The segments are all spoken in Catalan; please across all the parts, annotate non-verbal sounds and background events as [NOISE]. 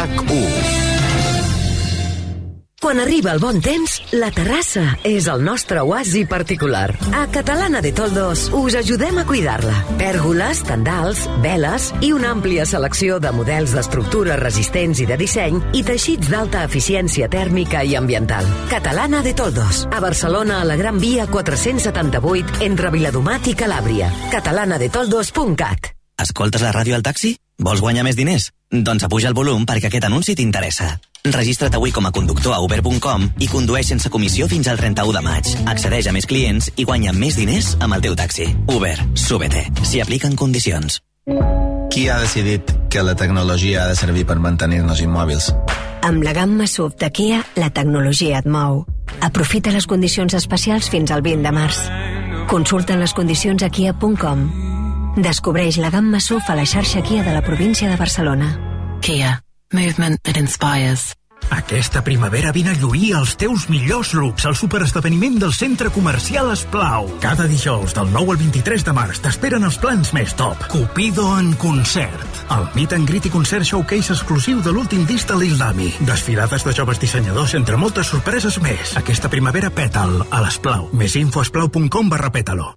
RAC1. Quan arriba el bon temps, la terrassa és el nostre oasi particular. A Catalana de Toldos us ajudem a cuidar-la. Pèrgoles, tendals, veles i una àmplia selecció de models d'estructures resistents i de disseny i teixits d'alta eficiència tèrmica i ambiental. Catalana de Toldos, a Barcelona a la Gran Via 478 entre Viladomat i Calàbria. catalanadetoldos.cat Escoltes la ràdio al taxi? Vols guanyar més diners? Doncs apuja el volum perquè aquest anunci t'interessa. Registra't avui com a conductor a uber.com i condueix sense comissió fins al 31 de maig. Accedeix a més clients i guanya més diners amb el teu taxi. Uber, súbete. S'hi apliquen condicions. Qui ha decidit que la tecnologia ha de servir per mantenir-nos immòbils? Amb la gamma SUV de Kia, la tecnologia et mou. Aprofita les condicions especials fins al 20 de març. Consulta les condicions a kia.com. Descobreix la gamma SUV a la xarxa Kia de la província de Barcelona. Kia. Movement that inspires. Aquesta primavera vine a lluir els teus millors looks al superesdeveniment del Centre Comercial Esplau. Cada dijous del 9 al 23 de març t'esperen els plans més top. Cupido en concert. El meet and greet i concert showcase exclusiu de l'últim disc de l'Islami. Desfilades de joves dissenyadors entre moltes sorpreses més. Aquesta primavera pètal a l'Esplau. Més info a esplau.com barra pètalo.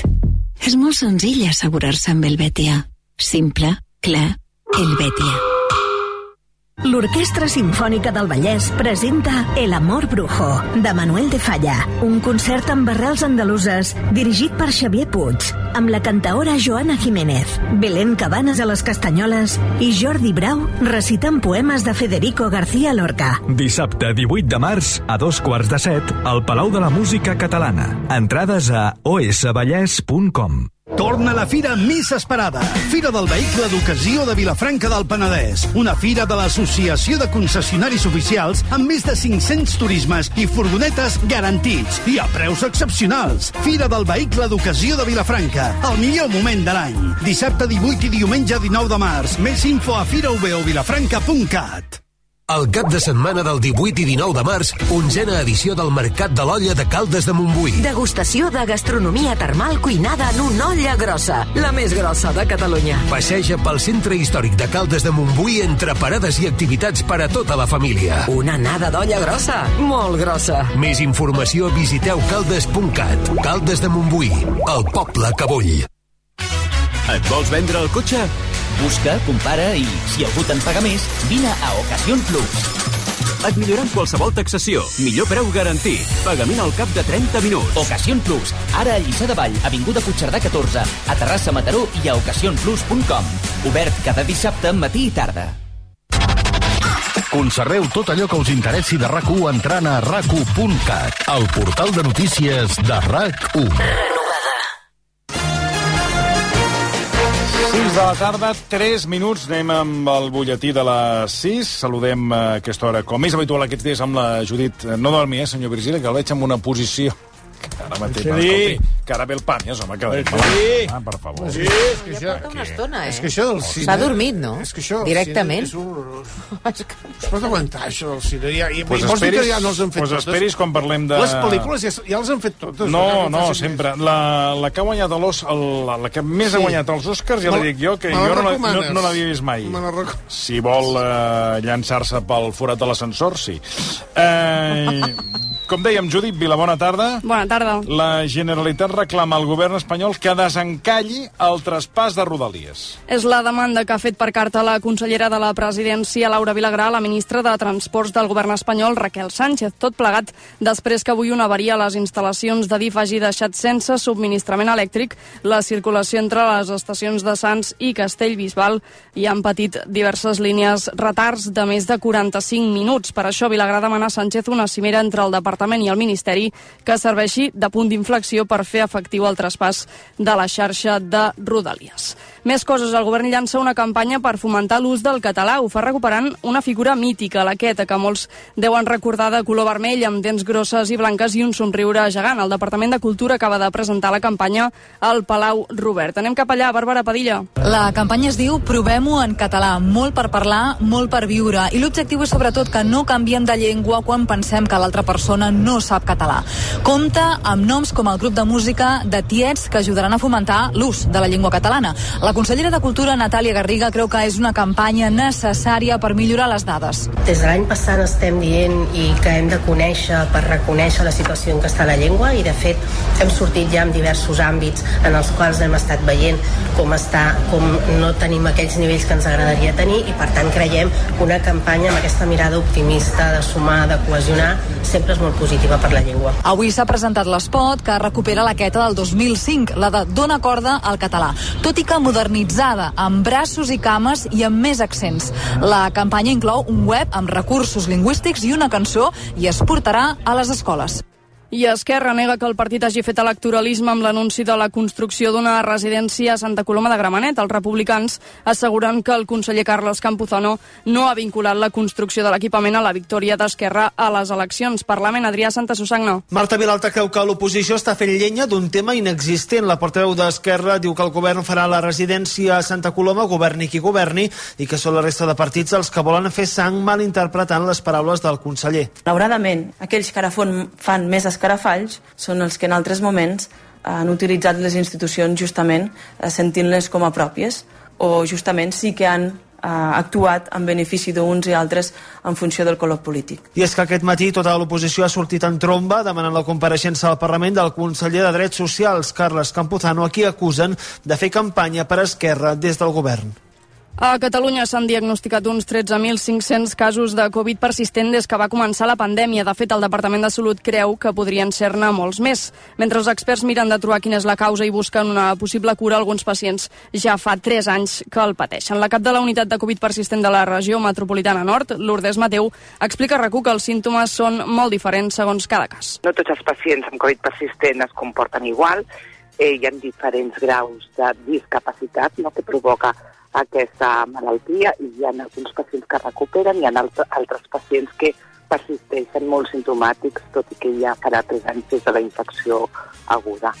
És molt senzill assegurar-se amb el Betia. Simple, clar, el Betia. L'Orquestra Simfònica del Vallès presenta El amor brujo, de Manuel de Falla, un concert amb barrels andaluses dirigit per Xavier Puig, amb la cantaora Joana Jiménez, Belén Cabanes a les Castanyoles i Jordi Brau recitant poemes de Federico García Lorca. Dissabte 18 de març, a dos quarts de set, al Palau de la Música Catalana. Entrades a osvallès.com. Torna la fira més esperada. Fira del Vehicle d'Ocasió de Vilafranca del Penedès. Una fira de l'Associació de Concessionaris Oficials amb més de 500 turismes i furgonetes garantits i a preus excepcionals. Fira del Vehicle d'Ocasió de Vilafranca. El millor moment de l'any. Dissabte 18 i diumenge 19 de març. Més info a firaovilafranca.cat. El cap de setmana del 18 i 19 de març, onzena edició del Mercat de l'Olla de Caldes de Montbui. Degustació de gastronomia termal cuinada en una olla grossa, la més grossa de Catalunya. Passeja pel centre històric de Caldes de Montbui entre parades i activitats per a tota la família. Una anada d'olla grossa, molt grossa. Més informació visiteu caldes.cat. Caldes de Montbui, el poble que vull. Et vols vendre el cotxe? Busca, compara i, si algú te'n paga més, vine a Ocasión Plus. Et milloran qualsevol taxació. Millor preu garantit. Pagament al cap de 30 minuts. Ocasión Plus. Ara a Lliçà de Vall, Avinguda Puigcerdà 14, a Terrassa Mataró i a ocasionplus.com. Obert cada dissabte, matí i tarda. Conserveu tot allò que us interessi de RAC1 entrant a rac1.cat, el portal de notícies de RAC1. 6 de la tarda, 3 minuts, anem amb el butlletí de les 6. Saludem a aquesta hora, com és habitual aquests dies, amb la Judit. No dormi, eh, senyor Virgili, que el veig amb una posició ara mateix, escolti, que ara ve el pàmies, home, que dir. ah, per favor. Sí, és que això... Porta una estona, eh? És que això del cine... S'ha dormit, no? És que això... Directament. És horrorós. [LAUGHS] Es pot aguantar, això del cine. Ja, i, Pues esperis- que ja no els han fet pues totes? esperis quan parlem de- Les pel·lícules ja, ja les han fet totes. No, no, sempre. La, la que ha guanyat l'Os, la, la que més Sí. ha guanyat els Oscars, ja la- dic jo, que jo no, la- no, no l'havia vist mai. Me la reco- Si vol eh, llançar-se pel forat de l'ascensor, sí. Eh, com dèiem, Judit Vila, bona tarda. Bona tarda. La Generalitat reclama al govern espanyol que desencalli el traspàs de Rodalies. És la demanda que ha fet per carta la consellera de la presidència, Laura Vilagrà, la ministra de Transports del govern espanyol, Raquel Sánchez. Tot plegat després que avui una avaria a les instal·lacions de DIF hagi deixat sense subministrament elèctric la circulació entre les estacions de Sants i Castellbisbal i han patit diverses línies retards de més de 45 minuts. Per això Vilagrà demana a Sánchez una cimera entre el Departament Departament i el Ministeri que serveixi de punt d'inflexió per fer efectiu el traspàs de la xarxa de Rodalies. Més coses, el govern llança una campanya per fomentar l'ús del català. Ho fa recuperant una figura mítica, la queta, que molts deuen recordar de color vermell, amb dents grosses i blanques i un somriure gegant. El Departament de Cultura acaba de presentar la campanya al Palau Robert. Anem cap allà, Bàrbara Padilla. La campanya es diu Provem-ho en català, molt per parlar, molt per viure, i l'objectiu és sobretot que no canviem de llengua quan pensem que l'altra persona no sap català. Compta amb noms com el grup de música de Tiets que ajudaran a fomentar l'ús de la llengua catalana. La consellera de Cultura, Natàlia Garriga, creu que és una campanya necessària per millorar les dades. Des de l'any passat estem dient i que hem de conèixer per reconèixer la situació en què està la llengua i de fet hem sortit ja en diversos àmbits en els quals hem estat veient com està, com no tenim aquells nivells que ens agradaria tenir i per tant creiem que una campanya amb aquesta mirada optimista de sumar, de cohesionar sempre és molt positiva per la llengua. Avui s'ha presentat l'espot que recupera la queta del 2005, la de Dona corda al català, tot i que modernitzada, amb braços i cames i amb més accents. La campanya inclou un web amb recursos lingüístics i una cançó i es portarà a les escoles. I Esquerra nega que el partit hagi fet electoralisme amb l'anunci de la construcció d'una residència a Santa Coloma de Gramenet. Els republicans asseguren que el conseller Carles Campuzano no ha vinculat la construcció de l'equipament a la victòria d'Esquerra a les eleccions. Parlament, Adrià Santa Susagna. Marta Vilalta creu que l'oposició està fent llenya d'un tema inexistent. La portaveu d'Esquerra diu que el govern farà la residència a Santa Coloma, governi qui governi, i que són la resta de partits els que volen fer sang malinterpretant les paraules del conseller. Malauradament, aquells que ara fan més escarafalls són els que en altres moments han utilitzat les institucions justament eh, sentint-les com a pròpies o justament sí que han eh, actuat en benefici d'uns i altres en funció del color polític. I és que aquest matí tota l'oposició ha sortit en tromba demanant la compareixença al Parlament del conseller de Drets Socials, Carles Campuzano, a qui acusen de fer campanya per Esquerra des del govern. A Catalunya s'han diagnosticat uns 13.500 casos de Covid persistent des que va començar la pandèmia. De fet, el Departament de Salut creu que podrien ser-ne molts més. Mentre els experts miren de trobar quina és la causa i busquen una possible cura, alguns pacients ja fa 3 anys que el pateixen. La cap de la unitat de Covid persistent de la regió metropolitana nord, Lourdes Mateu, explica a RACU que els símptomes són molt diferents segons cada cas. No tots els pacients amb Covid persistent es comporten igual. Eh, hi ha diferents graus de discapacitat no, que provoca aquesta malaltia i hi ha alguns pacients que recuperen hi ha altres pacients que persisteixen molt simptomàtics, tot i que ja farà 3 anys des de la infecció aguda.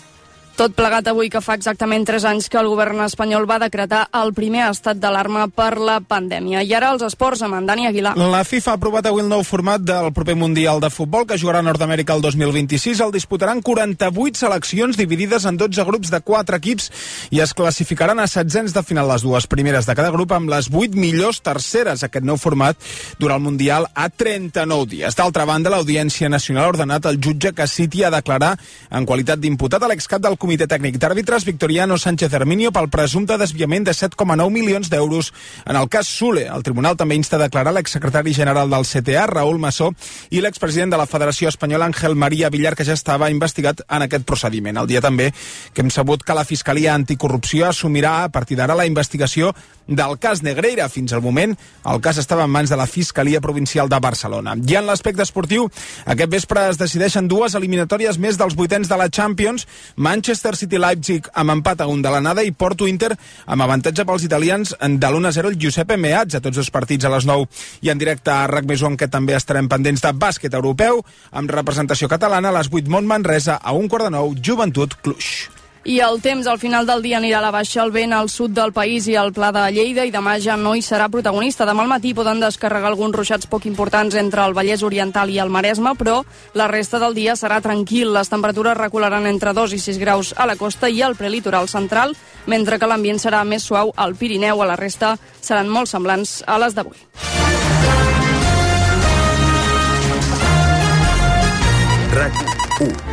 Tot plegat avui que fa exactament 3 anys que el govern espanyol va decretar el primer estat d'alarma per la pandèmia. I ara els esports amb en Dani Aguilar. La FIFA ha aprovat avui el nou format del proper Mundial de Futbol que jugarà a Nord-Amèrica el 2026. El disputaran 48 seleccions dividides en 12 grups de 4 equips i es classificaran a setzents de final les dues primeres de cada grup amb les 8 millors terceres. Aquest nou format durant el Mundial a 39 dies. D'altra banda, l'Audiència Nacional ha ordenat al jutge que citi a declarar en qualitat d'imputat a l'excap del Comitè Tècnic d'Àrbitres Victoriano Sánchez Herminio pel presumpte desviament de 7,9 milions d'euros en el cas Sule. El tribunal també insta a declarar l'exsecretari general del CTA, Raül Massó, i l'expresident de la Federació Espanyola, Ángel María Villar, que ja estava investigat en aquest procediment. El dia també que hem sabut que la Fiscalia Anticorrupció assumirà a partir d'ara la investigació del cas Negreira. Fins al moment, el cas estava en mans de la Fiscalia Provincial de Barcelona. I en l'aspecte esportiu, aquest vespre es decideixen dues eliminatòries més dels vuitens de la Champions. Manchester City-Leipzig amb empat a un de l'anada i Porto-Inter amb avantatge pels italians de l'1-0 el Giuseppe Meazza. Tots els partits a les 9 i en directe a RAC Més que també estarem pendents de bàsquet europeu amb representació catalana a les 8 Mont Manresa a un quart de nou Joventut Cluj. I el temps al final del dia anirà a la baixa el vent al sud del país i al Pla de Lleida i demà ja no hi serà protagonista. Demà al matí poden descarregar alguns ruixats poc importants entre el Vallès Oriental i el Maresme, però la resta del dia serà tranquil. Les temperatures recularan entre 2 i 6 graus a la costa i al prelitoral central, mentre que l'ambient serà més suau al Pirineu. A la resta seran molt semblants a les d'avui. RAC 1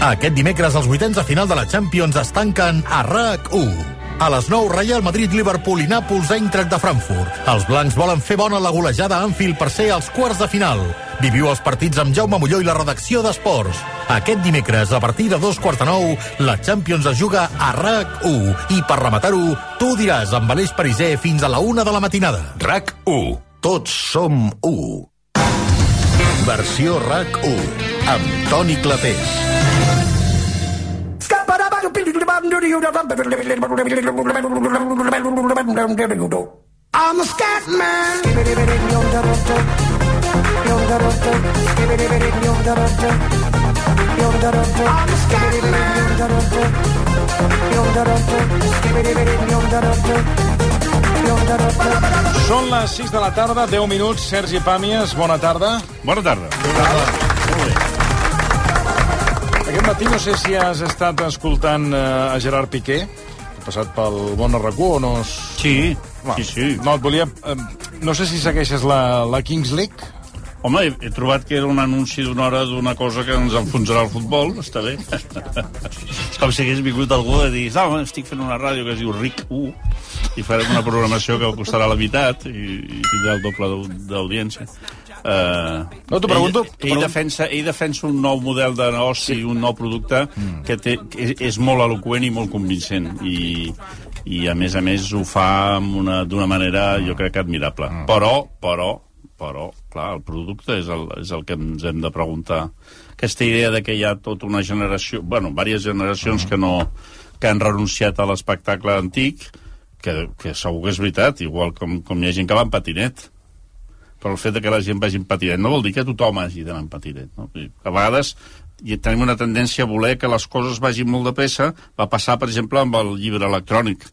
aquest dimecres els vuitens de final de la Champions es tanquen a RAC1. A les 9, Real Madrid, Liverpool i Nàpols, Eintracht de Frankfurt. Els blancs volen fer bona la golejada a Anfield per ser als quarts de final. Viviu els partits amb Jaume Molló i la redacció d'Esports. Aquest dimecres, a partir de dos quarts de nou, la Champions es juga a RAC1. I per rematar-ho, tu diràs amb Aleix Pariser fins a la una de la matinada. RAC1. Tots som 1. Versió RAC1 amb Toni Clapés. I'm a scat man. I'm a scat Són les 6 de la tarda, 10 minuts. Sergi Pàmies, bona tarda. Bona tarda. Bona tarda. Molt bé. Aquest matí no sé si has estat escoltant eh, a Gerard Piqué, ha passat pel bon arracú o no... Es... Sí, Va, sí, sí. No, et volia... Eh, no sé si segueixes la, la Kings League. Home, he, he trobat que era un anunci d'una hora d'una cosa que ens enfonsarà el futbol, està bé. És com si hagués vingut algú a dir no, estic fent una ràdio que es diu RIC 1 i farem una programació que costarà la meitat i, i tindrà el doble d'au- d'audiència. Uh, No, t'ho pregunto, Ell, ell, pregunto. defensa, ell defensa un nou model de negoci, sí. un nou producte mm. que, té, que és, és molt eloqüent i molt convincent. I, i a més a més ho fa d'una manera jo crec que admirable. Mm. Però, però, però, clar, el producte és el, és el que ens hem de preguntar. Aquesta idea de que hi ha tota una generació, bueno, diverses generacions que no que han renunciat a l'espectacle antic, que, que segur que és veritat, igual com, com hi ha gent que va en patinet. Però el fet que la gent vagi en patinet no vol dir que tothom hagi d'anar en patinet. No? A vegades i tenim una tendència a voler que les coses vagin molt de pressa. Va passar, per exemple, amb el llibre electrònic.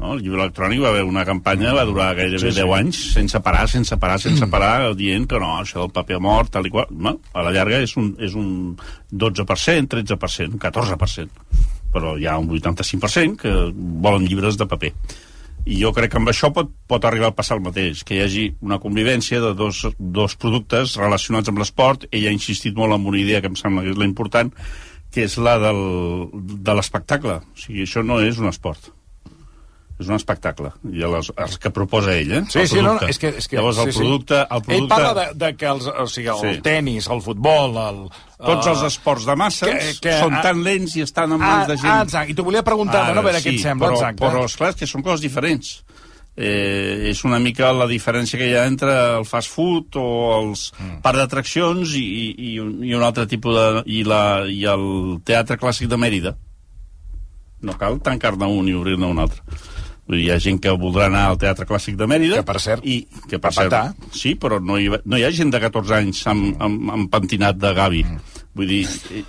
No? El llibre electrònic va haver una campanya, va durar gairebé Sí, sí, sí. 10 anys, sense parar, sense parar, sense parar, dient que no, això del paper mort, tal i qual. No, a la llarga és un, és un 12%, 13%, 14%. Però hi ha un 85% que volen llibres de paper. I jo crec que amb això pot, pot arribar a passar el mateix, que hi hagi una convivència de dos, dos productes relacionats amb l'esport. Ell ha insistit molt en una idea que em sembla que és la important, que és la del, de l'espectacle. O sigui, això no és un esport. És un espectacle. I els, els que proposa ell, eh? Sí, el sí, no, no, és que... És que Llavors, el sí, producte... El producte... Ell parla de, de que els, o sigui, el Sí. tenis, el futbol, el... Tots eh, els esports de masses són tan lents i estan en mans de gent... Ah, exacte. I t'ho volia preguntar, Ara, bueno, a veure què et sembla, però, exacte. Però, esclar, és que són coses diferents. Eh, és una mica la diferència que hi ha entre el fast food o els mm. parc d'atraccions i, i, i un altre tipus de... I, la, i el teatre clàssic de Mèrida. No cal tancar-ne un i obrir-ne un altre. Vull dir, Hi ha gent que voldrà anar al Teatre Clàssic de Mèrida... Que, per cert, i, que per cert, Sí, però no hi, va- no hi ha gent de 14 anys amb, amb, amb pentinat de Gavi. Mm. Vull dir, hi,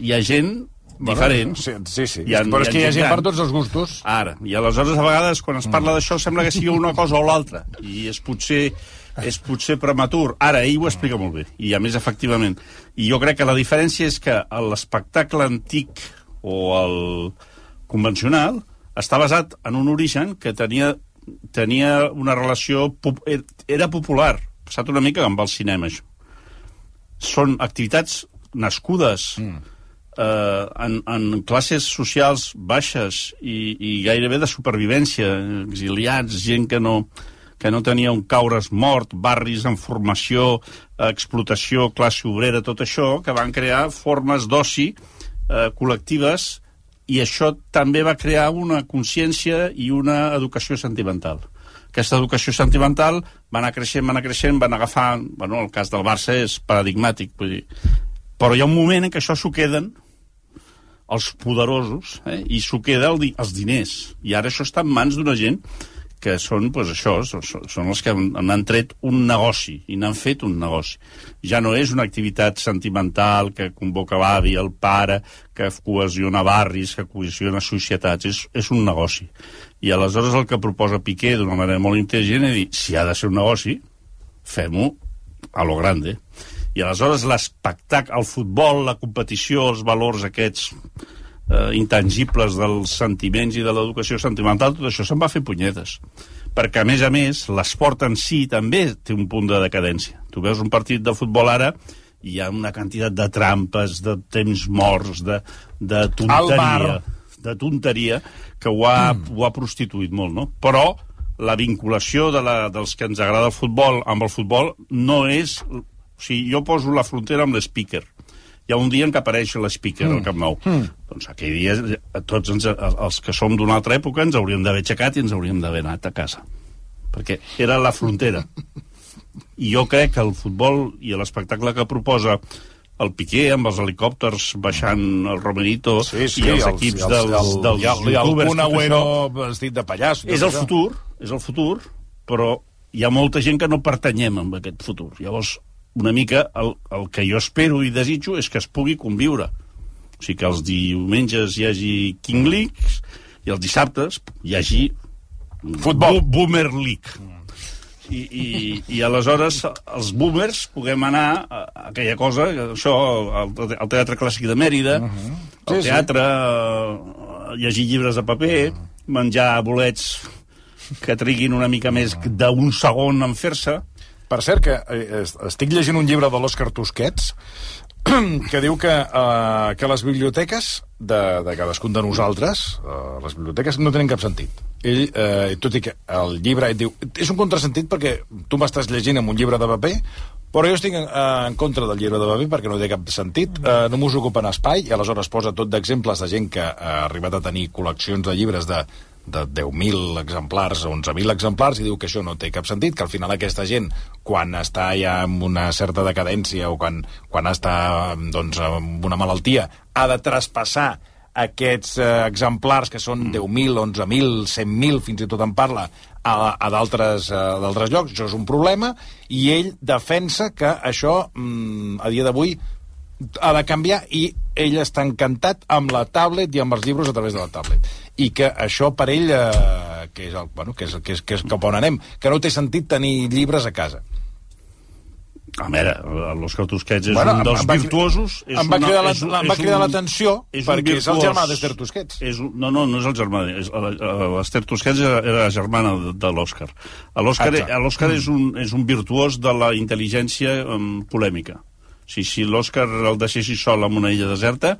hi ha gent diferent. sí, sí, sí. Hi ha, Però és que hi ha gent gran. per tots els gustos. Ara, i aleshores a vegades quan es parla d'això sembla que sigui una cosa o l'altra i és potser és potser prematur. Ara, ell ho explica molt bé, i a més, efectivament. I jo crec que la diferència és que l'espectacle antic o el convencional està basat en un origen que tenia, tenia una relació... Era popular, passat una mica amb el cinema, això. Són activitats nascudes mm. eh, en, en classes socials baixes i, i gairebé de supervivència, exiliats, gent que no, que no tenia un caure's mort, barris en formació, explotació, classe obrera, tot això, que van crear formes d'oci eh, col·lectives i això també va crear una consciència i una educació sentimental. Aquesta educació sentimental va anar creixent, va anar creixent, van agafar... Bueno, el cas del Barça és paradigmàtic, vull dir. Però hi ha un moment en què això s'ho queden els poderosos eh? i s'ho queda el els diners. I ara això està en mans d'una gent que són, pues, això, són, són els que han, tret un negoci i n'han fet un negoci. Ja no és una activitat sentimental que convoca l'avi, el pare, que cohesiona barris, que cohesiona societats, és, és un negoci. I aleshores el que proposa Piqué d'una manera molt intel·ligent és dir, si ha de ser un negoci, fem-ho a lo grande. I aleshores l'espectacle, el futbol, la competició, els valors aquests eh, intangibles dels sentiments i de l'educació sentimental, tot això se'n va fer punyetes. Perquè, a més a més, l'esport en si també té un punt de decadència. Tu veus un partit de futbol ara i hi ha una quantitat de trampes, de temps morts, de, de tonteria, de tonteria, que ho ha, mm. ho ha prostituït molt, no? Però la vinculació de la, dels que ens agrada el futbol amb el futbol no és... O sigui, jo poso la frontera amb l'speaker. Hi ha un dia en què apareix l'speaker mm. al Camp Nou. Mm. Doncs aquell dia, eh, tots ens, els que som d'una altra època, ens hauríem d'haver aixecat i ens hauríem d'haver anat a casa. Perquè era la frontera. I jo crec que el futbol i l'espectacle que proposa el Piqué amb els helicòpters baixant el Romerito Sí, sí, i els, equips i dels, el, dels i el, i youtubers, tot Agüero vestit de pallasso. és el futur, és el futur, però hi ha molta gent que no pertanyem amb aquest futur. Llavors, una mica el, el que jo espero i desitjo és que es pugui conviure. O sigui, que els diumenges hi hagi King Leagues i els dissabtes hi hagi Futbol. Boomer League. I, i, i aleshores els boomers puguem anar a, aquella cosa, això, al, al Teatre Clàssic de Mèrida, uh -huh. al Sí, sí. teatre, uh, llegir llibres de paper, menjar bolets que triguin una mica més d'un segon en fer-se. Per cert, que eh, est- estic llegint un llibre de l'Òscar Tusquets [CLEARS THROAT] que diu que, eh, que les biblioteques de, de cadascun de nosaltres, eh, les biblioteques no tenen cap sentit. Ell, eh, tot i que el llibre, ell diu, és un contrasentit perquè tu m'estàs llegint amb un llibre de paper, però jo estic en, eh, en contra del llibre de paper perquè no té cap sentit, eh, m'us ocupen espai, i aleshores posa tot d'exemples de gent que ha arribat a tenir col·leccions de llibres de de 10.000 exemplars o 11.000 exemplars i diu que això no té cap sentit, que al final aquesta gent, quan està ja amb una certa decadència o quan, quan està doncs, amb una malaltia, ha de traspassar aquests eh, exemplars que són 10.000, 11.000, 100.000, fins i tot en parla, a, a d'altres eh, d'altres llocs. Això és un problema i ell defensa que això, mm, a dia d'avui, ha de canviar i ell està encantat amb la tablet i amb els llibres a través de la tablet i que això per ell eh, que és, el, bueno, que és, que és, que és cap on anem que no té sentit tenir llibres a casa A veure, l'Òscar Tusquets és Bueno, un dels em va- virtuosos. És em va cridar la- l'atenció és un perquè és el virtuós. germà d'Esther Tusquets. És un, no, no, no és el germà. És, L'Esther Tusquets era, era la germana de, de l'Òscar. L'Òscar és, un, és un virtuós de la intel·ligència um, polèmica. Sigui, si l'Òscar el deixessis sol en una illa deserta,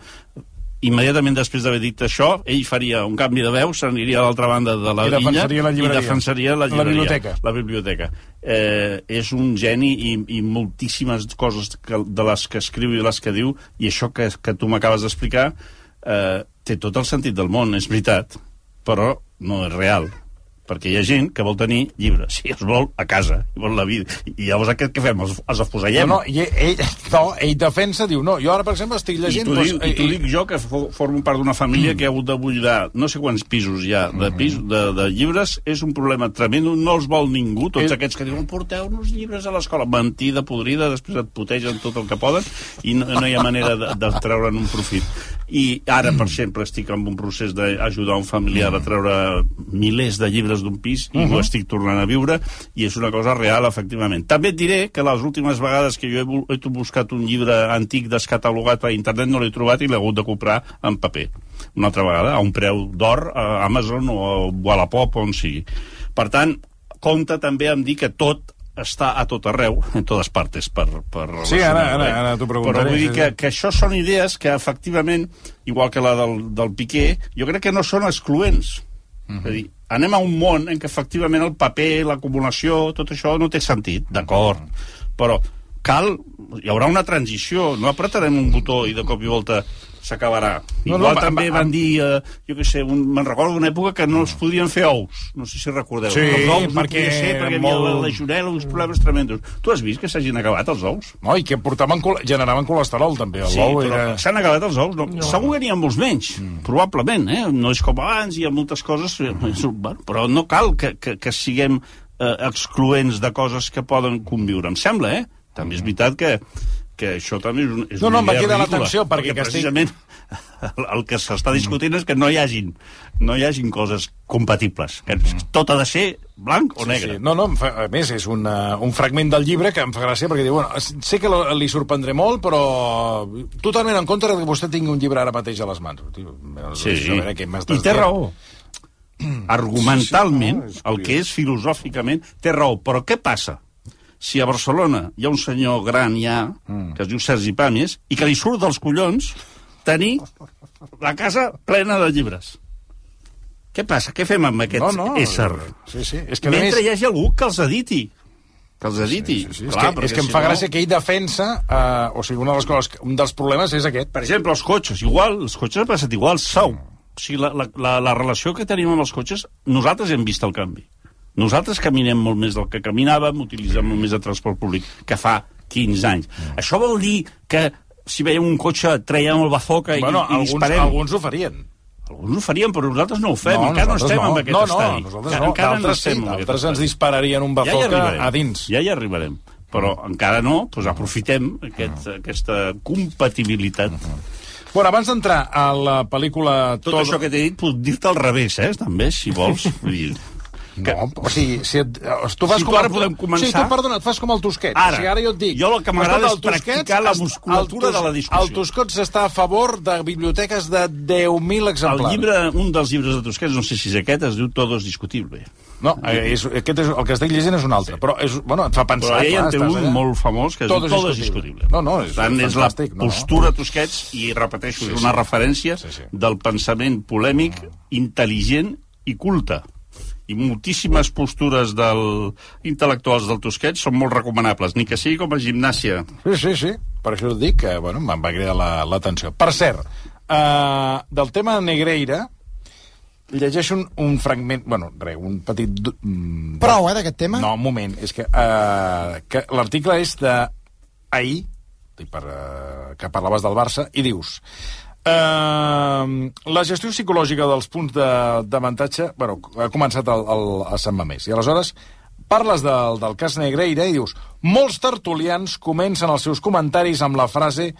immediatament després d'haver dit això, ell faria un canvi de veu, s'aniria a l'altra banda de la I defensaria illa la i defensaria la, La llibreria, biblioteca. La biblioteca. Eh, és un geni i, i moltíssimes coses que, de les que escriu i les que diu, i això que, que tu m'acabes d'explicar eh, té tot el sentit del món, és veritat, però no és real perquè hi ha gent que vol tenir llibres i els vol a casa, i vol la vida i llavors aquest què fem? Els, els afusellem? No, no, i ell, [LAUGHS] no, ell defensa, diu, no, jo ara, per exemple, estic I llegint... t'ho doncs, dic, i dic jo, que fo- formo part d'una família que ha hagut de buidar no sé quants pisos ha de, pis, de, de llibres. És un problema tremendo, no els vol ningú. Tots És- aquests que diuen porteu-nos llibres a l'escola. Mentida, podrida, després et putegen tot el que poden i no, no hi ha manera de, de treure'n un profit. I ara, per exemple, estic en un procés d'ajudar un familiar a treure milers de llibres d'un pis i Mhm. ho estic tornant a viure i és una cosa real, efectivament. També et diré que les últimes vegades que jo he, he buscat un llibre antic descatalogat per internet no l'he trobat i l'he hagut de comprar en paper. Una altra vegada, a un preu d'or a Amazon o a Wallapop o on sigui. Per tant, compta també amb dir que tot està a tot arreu, en totes partes, per, per Sí, ara- ara- ara t'ho preguntaré, Però vull dir que, que això són idees que, efectivament, igual que la del, del Piqué, jo crec que no són excloents. Mhm. És a dir, anem a un món en què efectivament el paper, l'acumulació, tot això no té sentit, d'acord, però cal, hi haurà una transició, no apretarem un botó i de cop i volta s'acabarà. No, Igual no, va- també va- van dir, eh, jo què sé, un, me'n recordo d'una època que no es podien fer ous, no sé si recordeu. Sí, els ous no perquè podia ser perquè molt- hi havia la legionel·la, uns problemes tremendos. Tu has vist que s'hagin acabat els ous? No, i que portaven, col- generaven colesterol, també. El Sí, l'ou però era... s'han acabat els ous. No. no. Segur que n'hi ha molts menys, mm. probablement, eh? No és com abans, hi ha moltes coses, [LAUGHS] bueno, però no cal que, que, que siguem eh, excloents de coses que poden conviure, em sembla, eh? També és veritat que, que això també és, un, és No, no, una em va idea cridar ridícula, l'atenció, perquè que estic- precisament el, que s'està discutint és que no hi hagin no hi hagin coses compatibles que tot ha de ser blanc o negre Sí. No, no, em fa, a més, és una, un fragment del llibre que em fa gràcia perquè diu, bueno, sé que li sorprendré molt, però totalment en contra que vostè tingui un llibre ara mateix a les mans. Tio, Sí, a veure, què m'estàs i té raó. Argumentalment, Sí, sí, no, el que és filosòficament, té raó. Però què passa? Si a Barcelona hi ha un senyor gran ja, Mm. que es diu Sergi Pàmies, i que li surt dels collons tenir la casa plena de llibres. Què passa? Què fem amb aquest No, no, ésser? Sí, sí. És que, Mentre més, hi hagi algú que els editi. Que els editi. Sí, sí, és, Clar, que, perquè és que em si fa no- gràcia que ell defensa, eh, o sigui, una de les coses, que- un dels problemes és aquest. Per exemple, els cotxes, igual, els cotxes ha passat igual, sau. O sigui, la, la, la, la relació que tenim amb els cotxes, nosaltres hem vist el canvi. Nosaltres caminem molt més del que caminàvem, utilitzem molt més de transport públic que fa 15 anys. Mm. Això vol dir que si veiem un cotxe traiem el bazoca i, Bueno, i alguns, disparem? alguns ho farien. Alguns ho farien, però nosaltres no ho fem. No, encara no estem no. en aquest No, no, estadi. nosaltres Encara- no. encara D'altres sí, d'altres ens dispararien un bazooka arribarem. a dins. Ja hi arribarem. Però encara no, doncs aprofitem aquest, Mm. aquesta compatibilitat. Bueno, abans d'entrar a la pel·lícula... Tot això que t'he dit puc dir-te al revés, eh, també, si vols. [LAUGHS] Que... No, o sigui, si et, tu fas Si com tu ara el- podem començar- Sí, tu, perdona, et fas com el Tosquet. Ara. o sigui, ara jo et dic... Jo el que m'agrada és el practicar la musculatura el Tos- de la discussió. El Tosquets està a favor de biblioteques de 10.000 El exemplars. llibre, un dels llibres de Tosquets, no sé si és aquest, es diu Todo es discutible. No, eh, és, aquest és, el que estic llegint és un altre, però és, bueno, et fa pensar... Però ella en té un allà. molt famós que és Todo es discutible. No, no, és tant, és la fantàstic, no, no. postura Tosquets, i repeteixo, Sí, és una sí. referència Sí, sí. del pensament polèmic, intel·ligent i culte. I moltíssimes postures del... intel·lectuals del Tosquets són molt recomanables, ni que sigui com a gimnàsia. Sí, sí, sí. Per això et dic que, bueno, me'n va cridar la- l'atenció. Per cert, uh, del tema Negreira, llegeixo un, un fragment... Bueno, res, un petit... mm, Prou, eh, d'aquest tema? No, un moment. És que, uh, que l'article és de ahir, per, uh, que parlaves del Barça, i dius... Uh, la gestió psicològica dels punts de- d'avantatge bueno, ha començat al, al, a Sant Mamés i aleshores parles del, del cas Negreira i dius molts tertulians comencen els seus comentaris amb la frase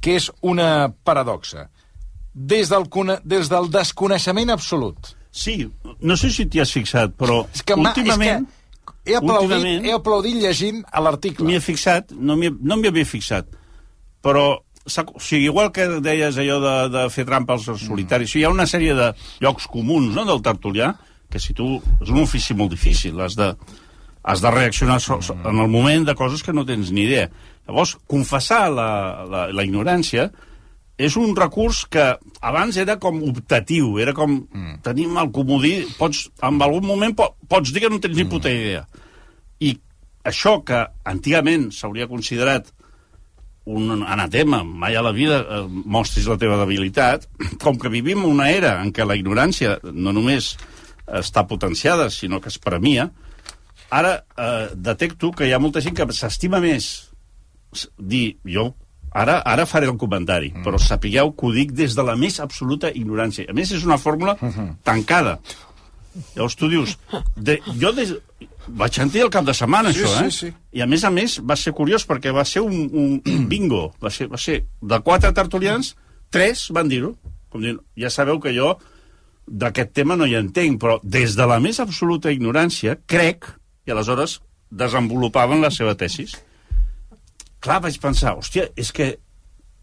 que és una paradoxa. Des del, des del desconeixement absolut. Sí, no sé si t'hi has fixat, però és que, ma, últimament... és que he aplaudit, últimament- he aplaudit llegint l'article. M'hi he fixat, no m'hi no havia fixat, però o sigui, igual que deies allò de, de fer trampa als solitaris, hi ha una sèrie de llocs comuns no, del tertulià, que si tu... És un ofici molt difícil, has de, has de reaccionar so, so, en el moment de coses que no tens ni idea. Llavors, confessar la, la, la ignorància és un recurs que abans era com optatiu, era com mm. tenim el comodí, pots, en algun moment po, pots dir que no tens ni puta idea. I això que antigament s'hauria considerat un anatema, mai a la vida eh, mostris la teva debilitat, [CLEARS THROAT] com que vivim una era en què la ignorància no només està potenciada, sinó que es premia, ara eh, detecto que hi ha molta gent que s'estima més dir, jo ara, ara faré el comentari, mm. però sapigueu que ho dic des de la més absoluta ignorància. A més, és una fórmula tancada. Llavors tu dius, de, jo des, vaig sentir el cap de setmana, Sí, això, eh? sí, sí. I a més a més va ser curiós perquè va ser un, un, [CLEARS THROAT] bingo. Va ser, va ser de quatre tertulians, tres van dir-ho. Com dir, ja sabeu que jo d'aquest tema no hi entenc, però des de la més absoluta ignorància, crec, i aleshores desenvolupaven la seva tesis. Clar, vaig pensar, hòstia, és que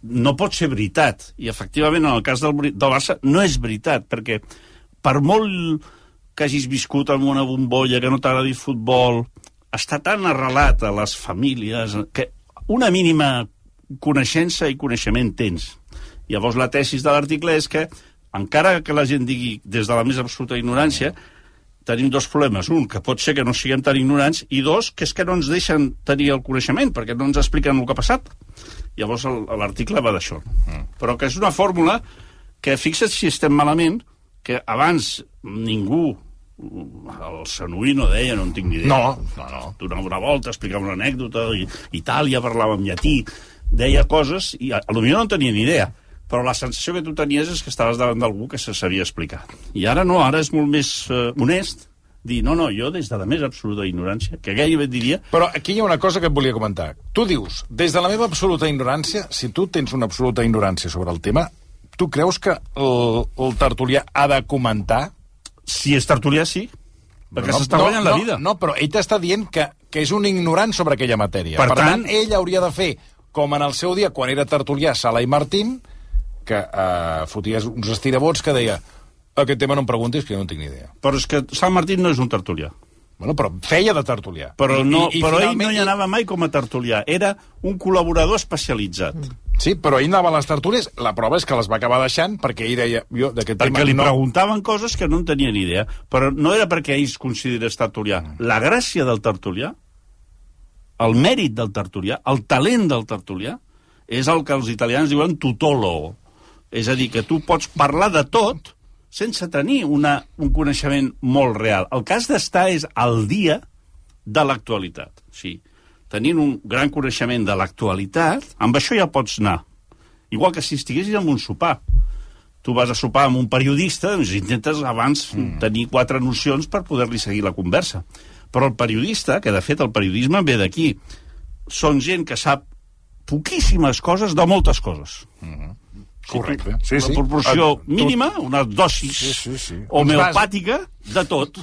no pot ser veritat. I efectivament, en el cas del, del Barça, no és veritat, perquè per molt que hagis viscut en una bombolla, que no t'agradi el futbol, està tan arrelat a les famílies que una mínima coneixença i coneixement tens. Llavors la tesis de l'article és que, encara que la gent digui des de la més absoluta ignorància, tenim dos problemes. Un, que pot ser que no siguem tan ignorants, i dos, que és que no ens deixen tenir el coneixement, perquè no ens expliquen el que ha passat. Llavors l'article va d'això. Mm. Però que és una fórmula que, fixa't si estem malament, que abans ningú, el Sanuí no deia, no en tinc ni idea. No, no, no. Donava una volta, explicava una anècdota, i Itàlia parlava en llatí, deia coses, i a, a lo millor no en tenia ni idea, però la sensació que tu tenies és que estaves davant d'algú que se sabia explicar. I ara no, ara és molt més eh, honest dir, no, no, jo des de la més absoluta ignorància, que gairebé et diria, Però aquí hi ha una cosa que et volia comentar. Tu dius, des de la meva absoluta ignorància, si tu tens una absoluta ignorància sobre el tema, tu creus que el, el tertulià ha de comentar? Si és tertulià, sí. Perquè s'està no, guanyant la no, vida. No, però ell t'està dient que, que és un ignorant sobre aquella matèria. Per per tant, tant, ell hauria de fer, com en el seu dia, quan era tertulià, Sala i Martín, que eh, foties uns estirabots que deia aquest tema no em preguntis, que no en tinc ni idea. Però és que Sant Martín no és un tertulià. Bueno, però feia de tertulià. Però, no, I, i però ell no hi anava mai com a tertulià. Era un col·laborador especialitzat. Sí, però ell anava a les tertúlies. La prova és que les va acabar deixant perquè ell deia... Jo, d'aquest tema Perquè li no... preguntaven coses que no en tenia ni idea. Però no era perquè ell es considerés tertulià. Mm. La gràcia del tertulià, el mèrit del tertulià, el talent del tertulià, és el que els italians diuen tutolo. És a dir, que tu pots parlar de tot sense tenir una, un coneixement molt real. El cas d'estar és al dia de l'actualitat. Sí. Tenint un gran coneixement de l'actualitat, amb això ja pots anar. Igual que si estiguessis en un sopar. Tu vas a sopar amb un periodista, doncs intentes abans mm. tenir quatre nocions per poder-li seguir la conversa. Però el periodista, que de fet el periodisme ve d'aquí, són gent que sap poquíssimes coses de moltes coses. Mm -hmm. Correcte. Sí, sí. Una proporció tu- mínima, una dosi Sí, sí, sí. homeopàtica de tot.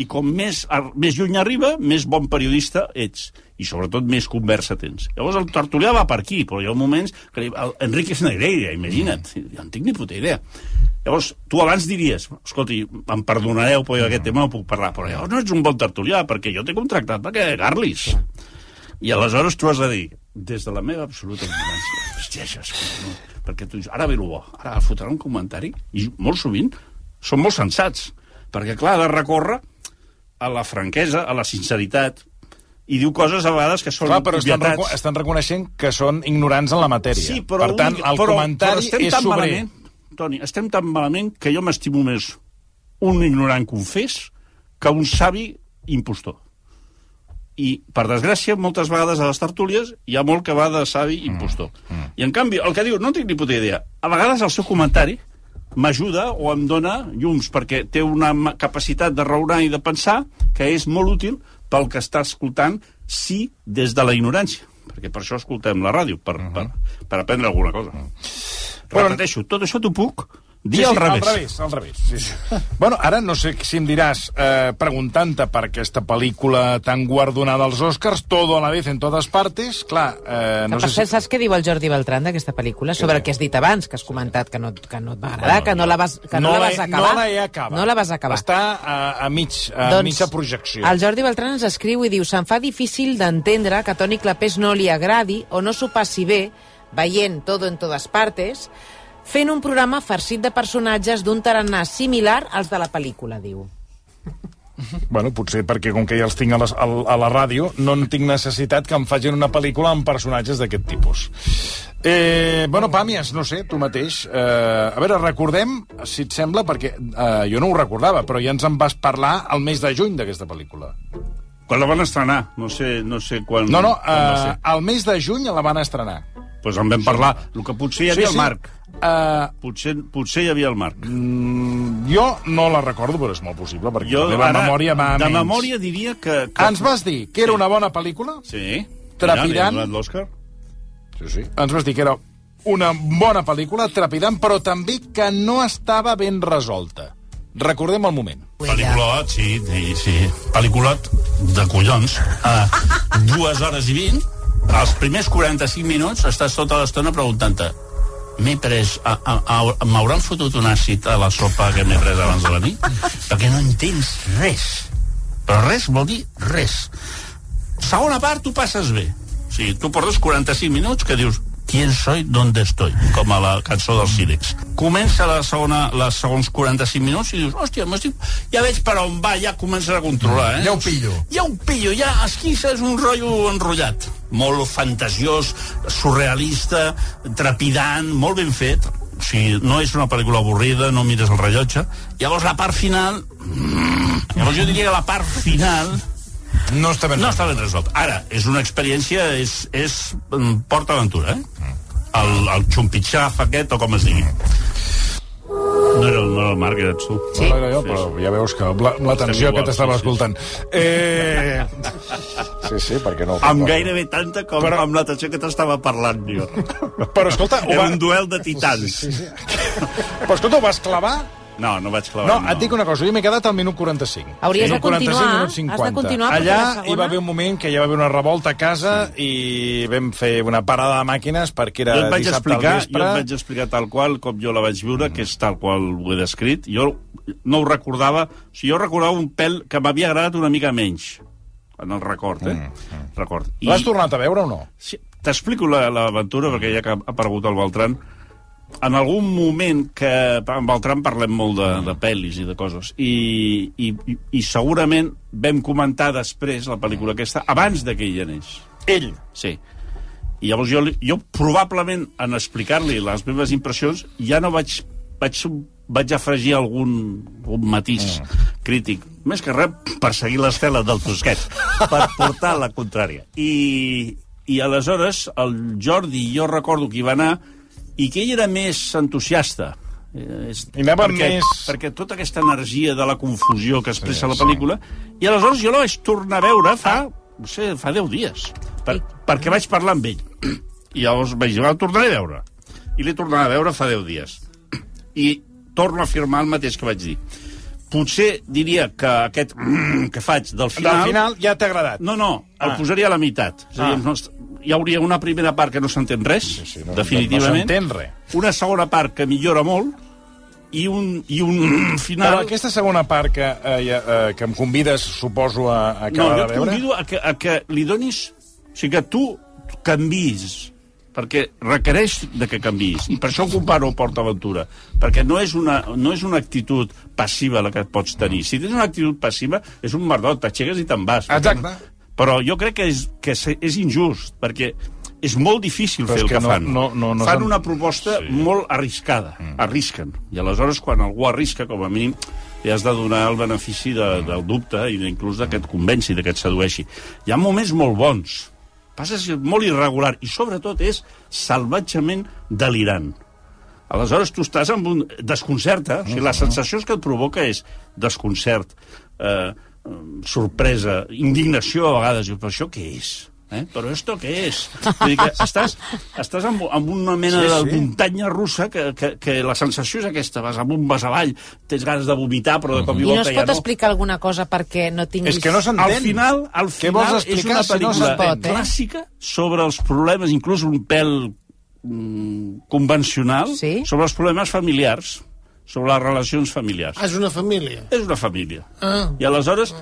I com més, més lluny arriba, més bon periodista ets. I sobretot més conversa tens. Llavors el tertulià va per aquí, però hi ha moments que li- el Enrique Negreira, imagina't, jo no en tinc ni puta idea. Llavors, tu abans diries, escolti, em perdonareu, però jo aquest tema no puc parlar, però llavors no ets un bon tertulià, perquè jo t'he contractat perquè garlis. I aleshores tu has de dir, des de la meva absoluta ignorància, [LAUGHS] hòstia, això és no, perquè tu dius, ara ve el bo, ara fotrà un comentari, i molt sovint són molt sensats, perquè clar, ha de recórrer a la franquesa, a la sinceritat, i diu coses a vegades que són Clar, però estan, reco estan reconeixent que són ignorants en la matèria. Sí, però, per tant, el però, comentari però estem és tan sobrer. Malament, Toni, estem tan malament que jo m'estimo més un ignorant confés que un savi impostor. I, per desgràcia, moltes vegades a les tertúlies hi ha molt que va de savi impostor. Mm. I, en canvi, el que diu, no tinc ni puta idea, a vegades el seu comentari m'ajuda o em dona llums, perquè té una capacitat de raonar i de pensar que és molt útil pel que està escoltant, sí, des de la ignorància. Perquè per això escoltem la ràdio, per, per, per aprendre alguna cosa. Repeteixo, tot això t'ho puc dir sí, al sí, revés. Al revés, al revés. Sí, sí. [LAUGHS] bueno, ara no sé si em diràs, eh, preguntant-te per aquesta pel·lícula tan guardonada als Oscars, todo a la vez en totes partes, clar, eh, No no per sé cert, saps què diu el Jordi Beltran d'aquesta pel·lícula? Sobre el que has dit abans, que has comentat que no, que no et va agradar, Bueno, que no la vas, que no, la vas he- acabar. No la he acabat. No la vas acabar. Està a, a, mig, a Doncs, mitja projecció. El Jordi Beltran ens escriu i diu se'm fa difícil d'entendre que a Toni Clapés no li agradi o no s'ho passi bé veient Todo en totes partes fent un programa farcit de personatges d'un tarannà similar als de la pel·lícula, diu. Bueno, potser perquè com que ja els tinc a, les, a, a la ràdio, no en tinc necessitat que em facin una pel·lícula amb personatges d'aquest tipus. Eh, bueno, Pàmies, no sé, tu mateix. Eh, a veure, recordem, si et sembla, perquè eh, jo no ho recordava, però ja ens en vas parlar el mes de juny d'aquesta pel·lícula. Quan la van estrenar, no sé, no sé quan... No, no, quan eh, ser. el mes de juny la van estrenar. Pues en vam parlar. El que potser hi havia Sí, sí. el Marc. Uh, potser, potser hi havia el Marc. Mm, jo no la recordo, però és molt possible, perquè la meva ara, memòria va De menys. memòria diria que... que... Ens vas dir que era una bona pel·lícula? Sí. Trepidant. Ja, l'Òscar. Sí, sí. Ens vas dir que era una bona pel·lícula, trepidant, però també que no estava ben resolta. Recordem el moment. Pel·lículot, sí, sí, sí. Pel·lículot de collons. A dues hores i vint, als primers 45 minuts estàs tota l'estona preguntant-te m'he pres... M'hauran fotut un àcid a la sopa que m'he pres abans de la nit? Perquè no entens res. Però res vol dir res. Segona part, tu passes bé. O sigui, tu portes 45 minuts que dius ¿Quién soy? ¿Dónde estoy? Com a la cançó dels Sílex. Comença la segona, les segons 45 minuts i dius, hòstia, m'estic... ja veig per on va, ja comences a controlar, eh? Ja ho pillo. Ja ho pillo, ja esquissa és un rotllo enrotllat. Molt fantasiós, surrealista, trepidant, molt ben fet. O sigui, no és una pel·lícula avorrida, no mires el rellotge. Llavors la part final... mm, Llavors jo diria que la part final no està ben no està ben resolt. Ara, és una experiència, és, és mm, Port Aventura, eh? El, el xumpitxaf aquest, o com es digui. No era, el- no era el Marc, eres tu. Sí. No, era jo, però ja veus que la- l'atenció que t'estava sí, sí. escoltant. Eh... Sí, sí, perquè no... Amb gairebé tanta com Però... amb l'atenció que t'estava parlant, jo. Però escolta... Era va- un duel de titans. Sí, sí. Però escolta, ho vas clavar? No, no vaig clavar. No, et dic una cosa, jo m'he quedat al minut 45. Hauries de Minut 45, continuar, minut has de 50. continuar, Allà la hi va haver un moment que hi va haver una revolta a casa sí. i vam fer una parada de màquines perquè era jo et vaig dissabte explicar, al jo vespre. et vaig explicar tal qual com jo la vaig viure, que és tal qual ho he descrit. Jo no ho recordava, o sigui, jo recordava un pèl que m'havia agradat una mica menys, en el record, eh? Mm, record. L'has tornat a veure o no? Sí, T'explico la- l'aventura, perquè ja que ha aparegut el Beltran. En algun moment que amb Beltran parlem molt de, de pel·lis i de coses, i, i, i, segurament vam comentar després la pel·lícula aquesta, abans de que ell anés. Ell? Sí. I llavors jo, jo probablement, en explicar-li les meves impressions, ja no vaig, vaig vaig afegir algun, algun matís mm. crític, més que res per seguir l'estela del Tosquet, per portar la contrària. I, I aleshores el Jordi, jo recordo que hi va anar, i que ell era més entusiasta. Eh, és, I anava perquè, més- perquè tota aquesta energia de la confusió que expressa Sí, la sí. pel·lícula, i aleshores jo la vaig tornar a veure fa, no sé, fa 10 dies, per, perquè vaig parlar amb ell. [CLEARS THROAT] I llavors vaig dir, "Va, el tornaré a veure. I l'he tornat a veure fa 10 dies. [CLEARS THROAT] I torno a afirmar el mateix que vaig dir. Potser diria que aquest mm, [CLEARS THROAT] que faig del final... Del final ja t'ha agradat. No, no, el Ah. posaria a la meitat. És a dir, Ah. No, hi hauria una primera part que no s'entén res, sí, sí, no- definitivament. no res. Una segona part que millora molt, i un, i un final... Però aquesta segona part que, eh, eh, que em convides, suposo, a, a no, acabar jo de et veure... convido a que, a que li donis... O sigui, que tu canvis perquè requereix de que canvis. I per això ho comparo amb PortAventura. Perquè no és, una, no és una actitud passiva la que pots tenir. Si tens una actitud passiva, és un merdot, t'aixeques i te'n vas. Exacte. Però jo crec que és, que és- injust, perquè és molt difícil Però fer el que que, no- fan. no- no- no fan una proposta sí. molt arriscada. Mm. Arrisquen. I aleshores, quan algú arrisca, com a mínim, li has de donar el benefici de, del dubte i inclús de que et convenci, de que et sedueixi. Hi ha moments molt bons. Passa que és molt irregular i, sobretot, és salvatgement delirant. Aleshores, tu estàs amb un... desconcerta. O sigui, les sensacions que et provoca és desconcert, eh, eh, sorpresa, indignació a vegades. Dius, però això què és? Eh? Però esto què és? Vull dir que estàs, estàs amb, amb una mena Sí, sí, de muntanya russa que, que, que la sensació és aquesta. Vas amunt, vas avall, tens ganes de vomitar, però de cop i I no volta es ja pot no. explicar alguna cosa perquè no tinguis... Al final, al Què final vols és explicar una si no pel·lícula s'entén? eh? clàssica sobre els problemes, inclús un pèl mm, convencional, sí? sobre els problemes familiars, sobre les relacions familiars. Ah, és una família. És una família. Ah. I aleshores,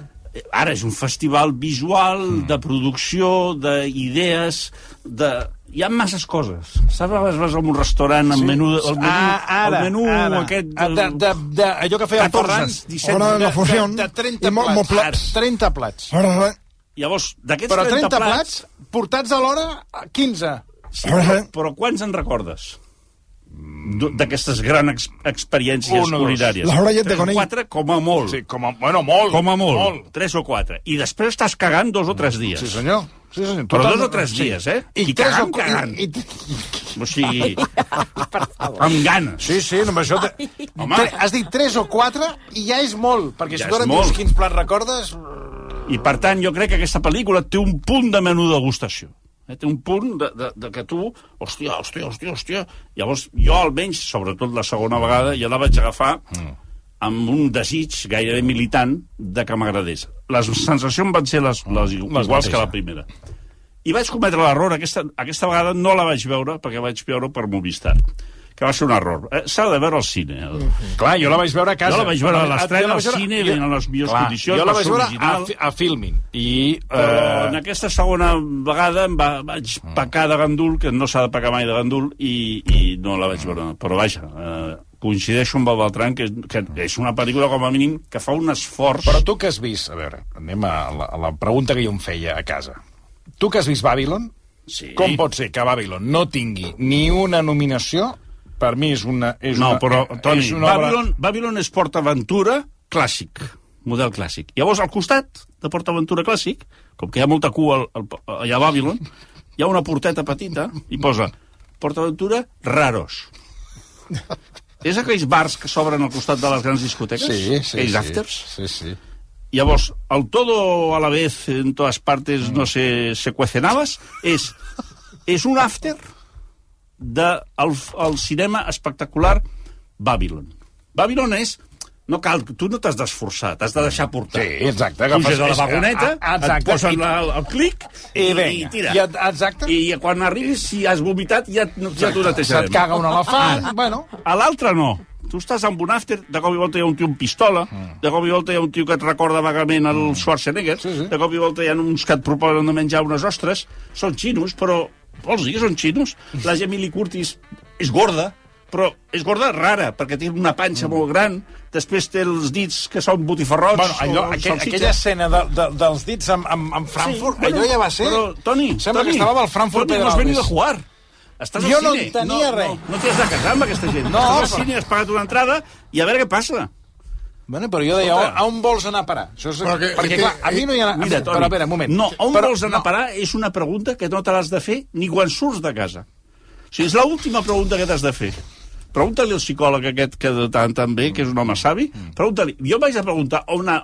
ara és un festival visual, mm. de producció, d'idees, de... Hi ha masses coses. Saps? A vegades vas a un restaurant amb Sí. menú, el menú, Ah, ara, el menú ara. aquest... Ah, de, de, de, allò que feia el 14, Ferran, 17, de, la de, de 30 i molt- plats. plats. 30 plats. Llavors, d'aquests Però 30, 30 plats... plats, portats alhora, 15. Sí, però, però quants en recordes? D'aquestes grans ex experiències Un o dos. culinàries. La hora ja Tres conill. quatre, com a molt. Sí, com a, bueno, molt. Com a molt. molt. Tres o quatre. I després estàs cagant dos o tres dies. Sí, senyor. Sí, senyor. Però Total- dos o tres sí. dies, eh? I, I tres cagant, o, cagant. I, i, O sigui, [LAUGHS] amb ganes. Sí, sí, només això... Te... Home. Tre, has dit 3 o 4 i ja és molt, perquè Ja si tu ara dius quins plats recordes... I, per tant, jo crec que aquesta pel·lícula té un punt de menú degustació. Eh? Té un punt de, de, de que tu... Hòstia, hòstia, hòstia, hòstia... Llavors, jo almenys, sobretot la segona vegada, ja la vaig agafar mm. amb un desig gairebé militant de que m'agradés. Les sensacions van ser les, les, iguals mateixes. que la primera. I vaig cometre l'error, aquesta, aquesta vegada no la vaig veure, perquè vaig veure per Movistar, que va ser un error. Eh, S'ha de veure al cine. El... Clar, jo la vaig veure a casa. Jo la vaig veure a l'estrena al cine, jo- en les millors Clar, condicions, Jo la va vaig veure a, original. a Filmin. I, Però eh, en aquesta segona vegada em va, vaig pecar de gandul, que no s'ha de pecar mai de gandul, i, i no la vaig veure. Però vaja, eh, coincideixo amb el Beltran, que, que és una pel·lícula, com a mínim, que fa un esforç... Però tu que has vist... A veure, anem a la, a la pregunta que jo em feia a casa. Tu que has vist Babylon, sí. com pot ser que Babylon no tingui ni una nominació? Per mi és una... És no, una, però, Toni, és una obra- Babylon, Babylon és PortAventura clàssic, model clàssic. Llavors, al costat de PortAventura clàssic, com que hi ha molta cua al, al, allà a Babylon, hi ha una porteta petita i posa PortAventura raros. És aquells bars que s'obren al costat de les grans discoteques? Sí, sí, aquells sí. afters? Sí, sí. Llavors, el todo a la vez en todas partes no se, se cuecen habas és, és un after del de el, cinema espectacular Babylon. Babylon és... No cal, tu no t'has d'esforçar, t'has de deixar portar. Sí, exacte, agafes- Puges a la vagoneta, a- exacte, et posen i- la, el, el clic I i, i tira. I exacte. I quan arribis, si has vomitat, ja, ja t'ho netejarem. Se't caga un elefant, Ara. bueno. A l'altre no. Tu estàs amb un after, de cop i volta hi ha un tio amb pistola, de cop i volta hi ha un tio que et recorda vagament el Schwarzenegger, sí, sí. de cop i volta hi ha uns que et proposen de menjar unes ostres, són xinos, però vols dir que són xinos? La Jamie Lee Curtis és gorda, però és gorda rara, perquè té una panxa mm. molt gran, després té els dits que són botifarrots Bueno, allò, aquell, aquella escena de, de, dels dits amb, amb, amb Frankfurt, Sí, bueno, allò ja va ser... Però, Toni, Sembla Toni, que estava al Frankfurt Toni, hemos Pedralbes. venido a jugar. Estàs Jo no cine. entenia no, res. No, no t'hi has de casar amb aquesta gent. No, Estàs al però- cine, has pagat una entrada i a veure què passa. Bueno, però jo deia, a on vols anar a parar? Això és... Però que- perquè, que- clar, a mi no hi ha... Mira, Toni, però a veure, un moment. No, on però, vols anar a parar és una pregunta que no te l'has de fer ni quan surts de casa. O sigui, és l'última pregunta que t'has de fer. Pregunta-li al psicòleg aquest que de tant tan bé, que és un home savi, pregunta-li. Jo vaig a preguntar on, a,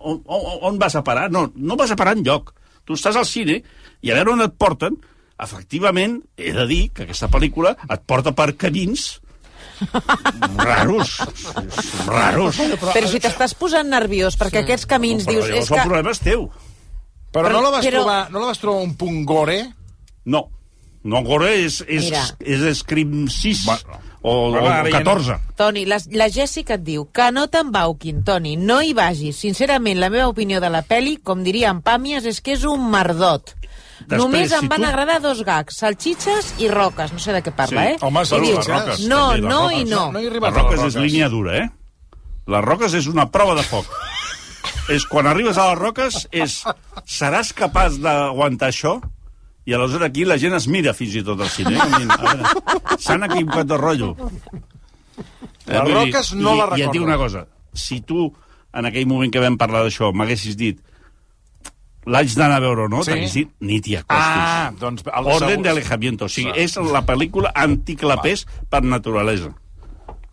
on, on, on vas a parar. No, no vas a parar enlloc. Tu estàs al cine i a veure on et porten. Efectivament, he de dir que aquesta pel·lícula et porta per camins raros. Raros. Però si t'estàs posant nerviós perquè aquests camins Però dius... llavors És el que... problema és teu. Però, no, la vas però- trobar, no la vas trobar un punt gore? No. No, gore és, és, Mira. és Scream 6 o, Bueno, o no- 14. Toni, la, la Jessica et diu que no t'embauquin, Toni, no hi vagis. Sincerament, la meva opinió de la peli, com diria en Pàmies, és que és un merdot. Després, Només em si van tu- agradar dos gags, salxitxes i roques. No sé de què parla, Sí. eh? Home, salut, les roques, No, també, les no roques. i no. No hi he Les roques les és línia dura, eh? Les roques és una prova de foc. és quan arribes a les roques és seràs capaç d'aguantar això? I aleshores aquí la gent es mira fins i tot al cine. Eh? S'han equivocat de rotllo. Les vull dir, roques no i, la I et dic recordo. una cosa. Si tu, en aquell moment que vam parlar d'això, m'haguessis dit l'haig d'anar a veure o no, Sí. t'hagués dit ni t'hi acostis. Ah, doncs... El Orden segur- de alejamiento. O sigui, és la pel·lícula anticlapés per naturalesa.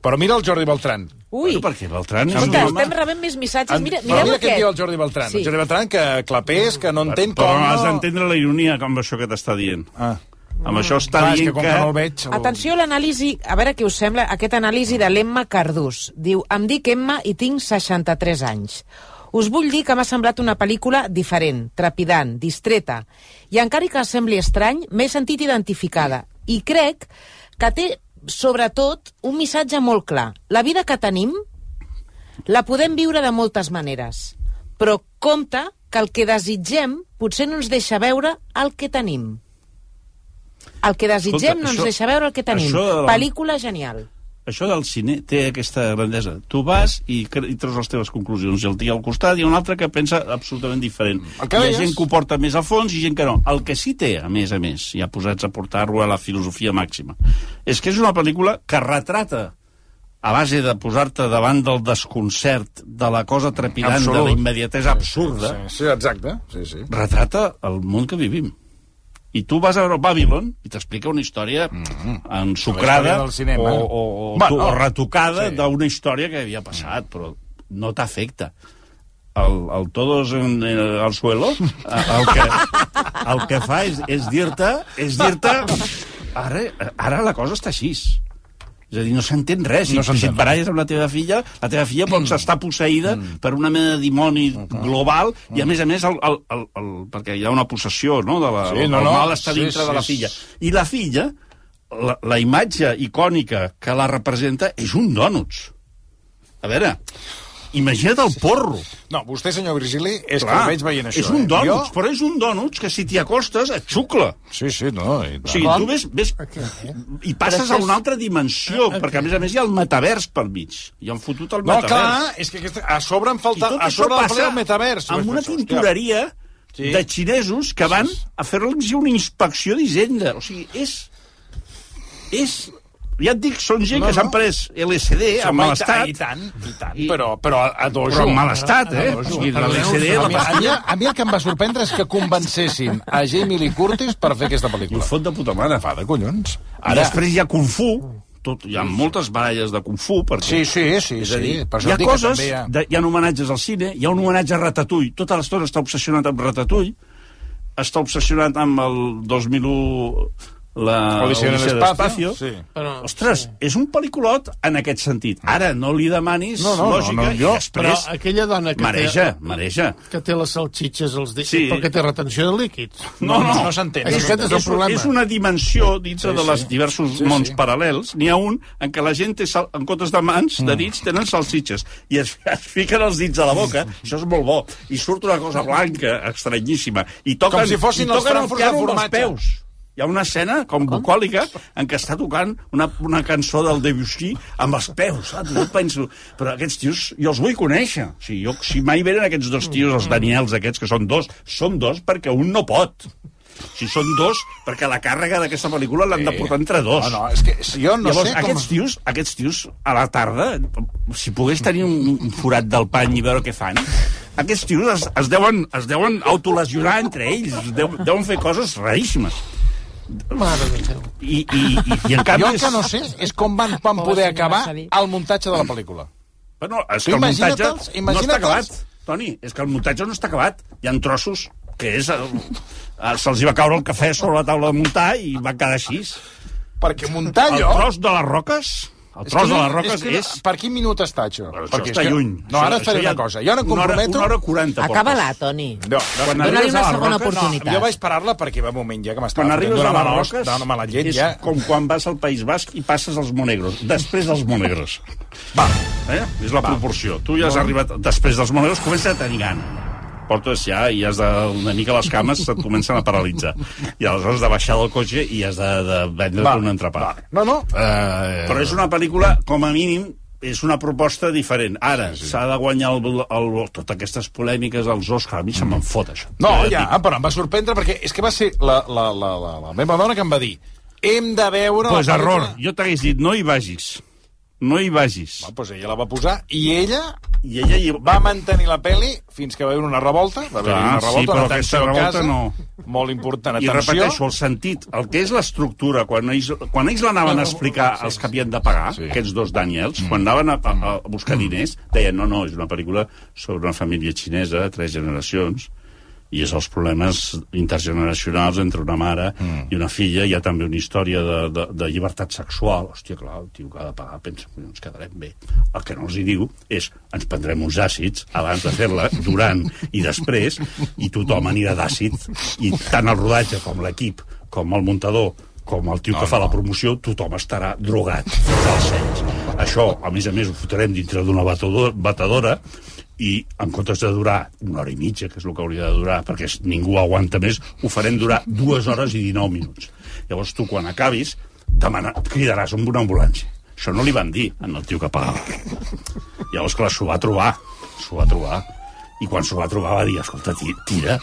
Però mira el Jordi Beltran. Ui. Bueno, perquè Beltran és un Escolta, home... estem rebent més missatges. En, Mira, però mireu mira què diu el Jordi Beltran. Sí. El Jordi Beltran que clapés, que no entén Però com... has no- d'entendre la ironia amb això que t'està dient. Ah. Amb això està Clar, dient que com que no el veig... el- Atenció a l'anàlisi, a veure què us sembla, aquest anàlisi de l'Emma Cardús. Diu, em dic Emma i tinc 63 anys. Us vull dir que m'ha semblat una pel·lícula diferent, trepidant, distreta. I encara que sembli estrany, m'he sentit identificada. I crec que té, sobretot, un missatge molt clar. La vida que tenim la podem viure de moltes maneres, però compte que el que desitgem potser no ens deixa veure el que tenim. El que desitgem Escolta, no ens això- deixa veure el que tenim. la- Pel·lícula genial. Això del cine té aquesta grandesa. Tu vas i, i treus les teves conclusions. I el tio al costat i un altre que pensa absolutament diferent. El que Hi ha deies- gent que ho porta més a fons i gent que no. El que sí té, a més a més, ja posats a portar-ho a la filosofia màxima, és que és una pel·lícula que retrata a base de posar-te davant del desconcert, de la cosa trepidant, Absolut. de la immediatesa absurda, Sí, sí, exacte. Sí, sí. retrata el món que vivim. I tu vas a Babylon i t'explica una història ensucrada La història del cinema. o, o, o, Bueno, o retocada sí. d'una història que havia passat, però no t'afecta. El, el todos en, en, al suelo, el que, el que fa és, és dir-te... És dir-te... [LAUGHS] Ara, ara la cosa està així. És a dir, no s'entén res. No si et baralles amb la teva filla, la teva filla pot estar posseïda mm. per una mena de dimoni global i, a més a més, el, el, el, el, perquè hi ha una possessió, no?, de la, Sí, el, no, el no. mal està Sí, dintre sí, de la filla. I la filla, la, la imatge icònica que la representa és un dònuts. A veure, imagina't el porro. No, vostè, senyor Virgili, és Clar, que el veig veient això. És un eh? dònuts, Jo... però és un dònuts que si t'hi acostes et xucla. Sí, sí, no. I O sigui, tu ves, ves i passes a una altra dimensió, perquè a més a més hi ha el metavers pel mig. I han fotut el No, metavers. clar, és que aquesta, a sobre em falta... I tot A sobre passa el metavers. amb una tintoreria Sí. de xinesos que van a fer-los una inspecció d'Hisenda. O sigui, és... És... Ja et dic, són gent No, que s'han no. pres LSD en mal i estat. I tant, i tant, però, però a, a dojo. Però en mal estat, eh? O sigui, l'LSD, a, la mi, a, mi, a mi el que em va sorprendre és que convencessin a Jamie Lee Curtis per fer aquesta I pel·lícula. ho fot de puta mare. Fa de collons. I després hi ha Kung Fu, tot, hi ha moltes baralles de Kung Fu, perquè... Sí, sí, sí, És a dir, sí. Per hi ha coses, també hi ha- de, hi ha homenatges al cine, hi ha un homenatge a Ratatouille, tota l'estona està obsessionat amb Ratatouille, està obsessionat amb el 2001, la Odissea de espacio, l'Espacio. sí. Però, Ostres, és un pel·lículot en aquest sentit. Ara, no li demanis No, no, no, lògica no, jo- i després... Però aquella dona que Mareja, té... mareja. Que té les salxitxes als dits, Sí. sí. perquè té retenció de líquids. No, no, no s'entén. És, no és el és, problema. és una dimensió dins Sí, de les sí. diversos Sí, mons sí. paral·lels. N'hi ha un en què la gent té, sal, en comptes de mans, Mm. de dits, tenen salsitxes. I es, [LAUGHS] es fiquen els dits a la boca. Això és molt bo. I surt una cosa blanca, estranyíssima. I toquen, Com si fossin i els toquen el frankfurts de amb els formatge. peus. Hi ha una escena, com bucòlica, en què està tocant una, una cançó del Debussy amb els peus, saps? Jo penso, però aquests tios, jo els vull conèixer. O sigui, jo, si mai venen aquests dos tios, els Daniels aquests, que són dos, són dos perquè un no pot. Si són dos, perquè la càrrega d'aquesta pel·lícula l'han de portar entre dos. No, no, és que jo no Llavors, sé com- aquests tios, aquests tios, a la tarda, si pogués tenir un, un forat del pany i veure què fan, aquests tios es, es, deuen, es deuen autolesionar entre ells, es deu, deuen fer coses raríssimes. Mare de Déu. I, i, i, i en canvi... jo el que no sé és com van, van poder acabar el muntatge de la pel·lícula. Bueno, és que el muntatge no està acabat, Toni. És que el muntatge no està acabat. Hi ha trossos que és... Se'ls va caure el cafè sobre la taula de muntar i va quedar així. Perquè muntar El allò... tros de les roques... El És tros que de no- les roques que és... Per quin minut està això? Això Perquè està és que... lluny. No, ara faré una cosa. Jo no em una hora- comprometo... una hora 40 Acaba-la, Toni. No, no, Quan Dóna-li arribes una a les segona roques- oportunitat. Jo vaig parar-la perquè va un moment ja que m'estava Quan arribes a les roques, d'una mala llet és ja... com quan vas al País Basc i passes als Monegros, després dels Monegros. Va. Eh? És la proporció. Tu ja has Va. arribat després dels Monegros, comença a tenir gana. Portes ja i has de, una mica les cames et comencen a paralitzar. I aleshores de baixar del cotxe i has de, de vendre't Va. un entrepà. No, no. Eh... Però és una pel·lícula, com a mínim, és una proposta diferent. Ara, s'ha sí, sí. de guanyar el, el, el, totes aquestes polèmiques als Oscars. A mi se me'n fot, això. No, ja, dic. però em va sorprendre perquè és que va ser la, la, la, la, la meva dona que em va dir hem de veure Pues error. Jo t'hagués dit, no hi vagis. No hi vagis. Va, doncs ella la va posar i ella I ella hi... va mantenir la peli fins que va haver una revolta. Va haver Clar, una revolta, sí, però una aquesta revolta casa, no. Molt important. I Atenció. repeteixo, el sentit, el que és l'estructura, quan ells, quan ells l'anaven a explicar als que havien de pagar, sí. aquests dos Daniels, quan anaven a, a, a buscar diners, deien, no, no, és una pel·lícula sobre una família xinesa, tres generacions, i és els problemes intergeneracionals entre una mare mm. i una filla. Hi ha també una història de, de, de llibertat sexual. Hòstia, clar, el tio que ha de pagar pensa que ens quedarem bé. El que no els hi diu és ens prendrem uns àcids abans de fer-la, [LAUGHS] durant i després, i tothom anirà d'àcid, i tant el rodatge com l'equip, com el muntador, com el tio no, que fa la promoció, tothom estarà drogat fins als cells. Això, a més a més, ho fotrem dintre d'una batedora i en comptes de durar una hora i mitja, que és el que hauria de durar, perquè ningú aguanta més, ho farem durar dues hores i 19 minuts. Llavors tu, quan acabis, demana, cridaràs amb una ambulància. Això no li van dir en el tio que pagava. Llavors, clar, s'ho va trobar. S'ho va trobar. I quan s'ho va trobar va dir, escolta, ti- tira,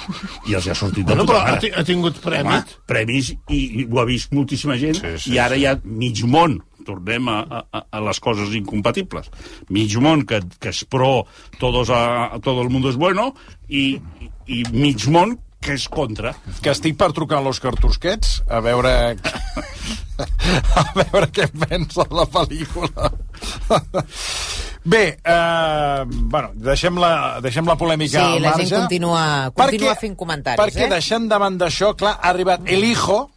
i els ha sortit de Bueno, puta però ha, mare. ha tingut prèmit. Home, premis i, i ho ha vist moltíssima gent sí, sí, i ara hi ha mig món tornem a, a, a les coses incompatibles mig món que, que és pro todos a, todo el mundo es bueno i, i, i mig món que és contra Que estic per trucar a l'Òscar Tusquets a veure... [LAUGHS] [LAUGHS] a veure què en pensa de la pel·lícula. [LAUGHS] Bé, eh, bueno, deixem la, deixem la polèmica Sí, al la marge. gent continua, continua fent comentaris, perquè eh? deixant davant d'això, clar, ha arribat El Hijo,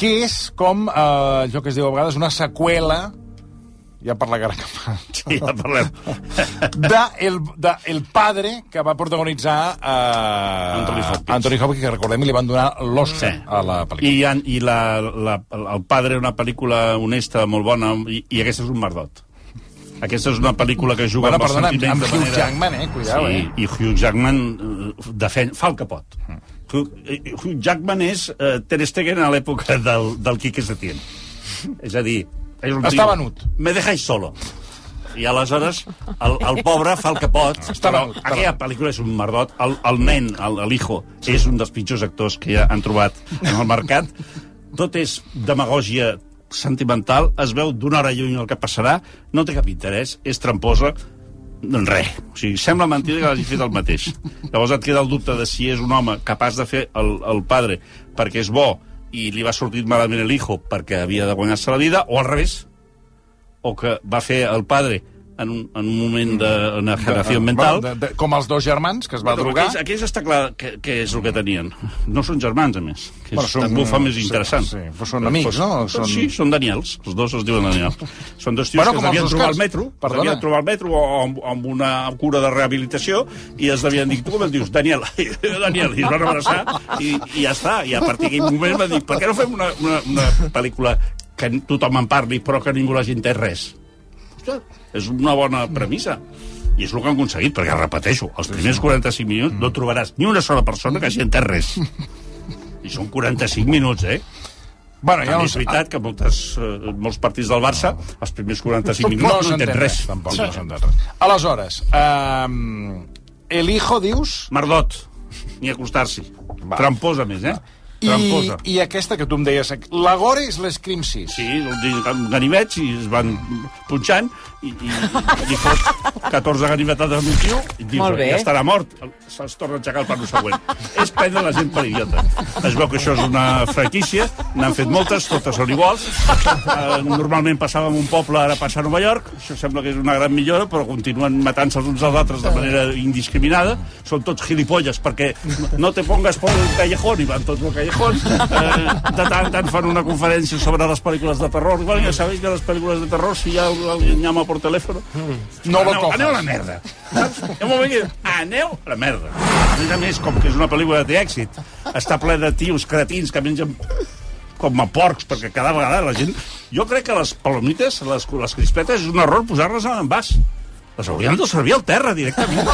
que és com, eh, allò que es diu a vegades, una seqüela ja per la cara que fa. [LAUGHS] Sí, ja parlem. [LAUGHS] De el, de el padre que va protagonitzar eh, Anthony Hopkins. Anthony Hopkins, que recordem li van donar l'Oscar Sí. a la pel·lícula. i, i la, la, el padre una pel·lícula honesta, molt bona i, i aquesta és un merdot aquesta és una pel·lícula que juga Bueno, amb els perdona, sentiments amb de Hugh manera... Jackman, eh? Cuidao, sí, eh? i Hugh Jackman eh, defen... fa el que pot. Hugh, eh, Hugh Jackman és eh, Ter Stegen a l'època del, del Quique Setién. És a dir... És un Està venut. Me dejáis solo. I aleshores el, el pobre fa el que pot. Està però venut, aquella pel·lícula és un merdot. El, el nen, l'hijo, és un dels pitjors actors que ja han trobat en el mercat. Tot és demagògia sentimental, es veu d'una hora lluny el que passarà, no té cap interès, és tramposa, doncs res. O sigui, sembla mentida que l'hagi fet el mateix. Llavors et queda el dubte de si és un home capaç de fer el, el padre perquè és bo i li va sortir malament el hijo perquè havia de guanyar-se la vida, o al revés, o que va fer el padre en un, en un moment d'una generació mental... Bueno, de, de, com els dos germans, que es va Bueno, drogar. Aquells, aquells està clar que, que és el que tenien. No són germans, a més. Que és, Bueno, són- també ho fa més sí, interessant. sí, però són amics, no? Són... Són- Sí, són Daniels. Els dos es diuen Daniel. Són dos tios Bueno, que es devien trobar al metro, es Perdona. devien trobar al metro o amb, amb una cura de rehabilitació i es devien dir, tu com et dius? Daniel. [LAUGHS] Daniel. I es van abraçar i, i ja està. I a partir d'aquell moment van dir, per què no fem una, una, una pel·lícula que tothom en parli però que ningú l'hagi entès res? És una bona premissa. I és el que han aconseguit, perquè, repeteixo, els primers 45 minuts no trobaràs ni una sola persona que hagi entès res. I són 45 minuts, eh? Bueno, ja També és veritat que moltes, eh, molts partits del Barça, els primers 45 minuts no, entén res. Tampoc no s'entén res. Aleshores, um, el hijo, dius... Mardot. ni acostar-s'hi. Tramposa més, eh? I, Tramposa. I aquesta que tu em deies, la Gore és l'Scream 6. Sí, un ganivet i es van punxant i, i, i fot 14 ganivetades amb un tio i dius, Molt bé. ja estarà mort. Se'ls torna a aixecar el parlo següent. és prendre la gent per idiota. Es veu que això és una franquícia, n'han fet moltes, totes són iguals. Uh, normalment passava en un poble, ara passa a Nova York. Això sembla que és una gran millora, però continuen matant-se els uns als altres de manera indiscriminada. Són tots gilipolles, perquè no te pongas por el callejón i van tots al callejón. Eh, de tant en tant fan una conferència sobre les pel·lícules de terror. Bueno, ja sabeu que les pel·lícules de terror, si ja alguien llama por teléfono... No lo aneu, cojas. aneu a la merda. Saps? Hi ha un moment que aneu a la merda. A més a més, com que és una pel·lícula que té èxit, està ple de tios cretins que mengen com a porcs, perquè cada vegada la gent... Jo crec que les palomites, les, les crispetes, és un error posar-les en envàs. Les haurien de servir al terra, directament.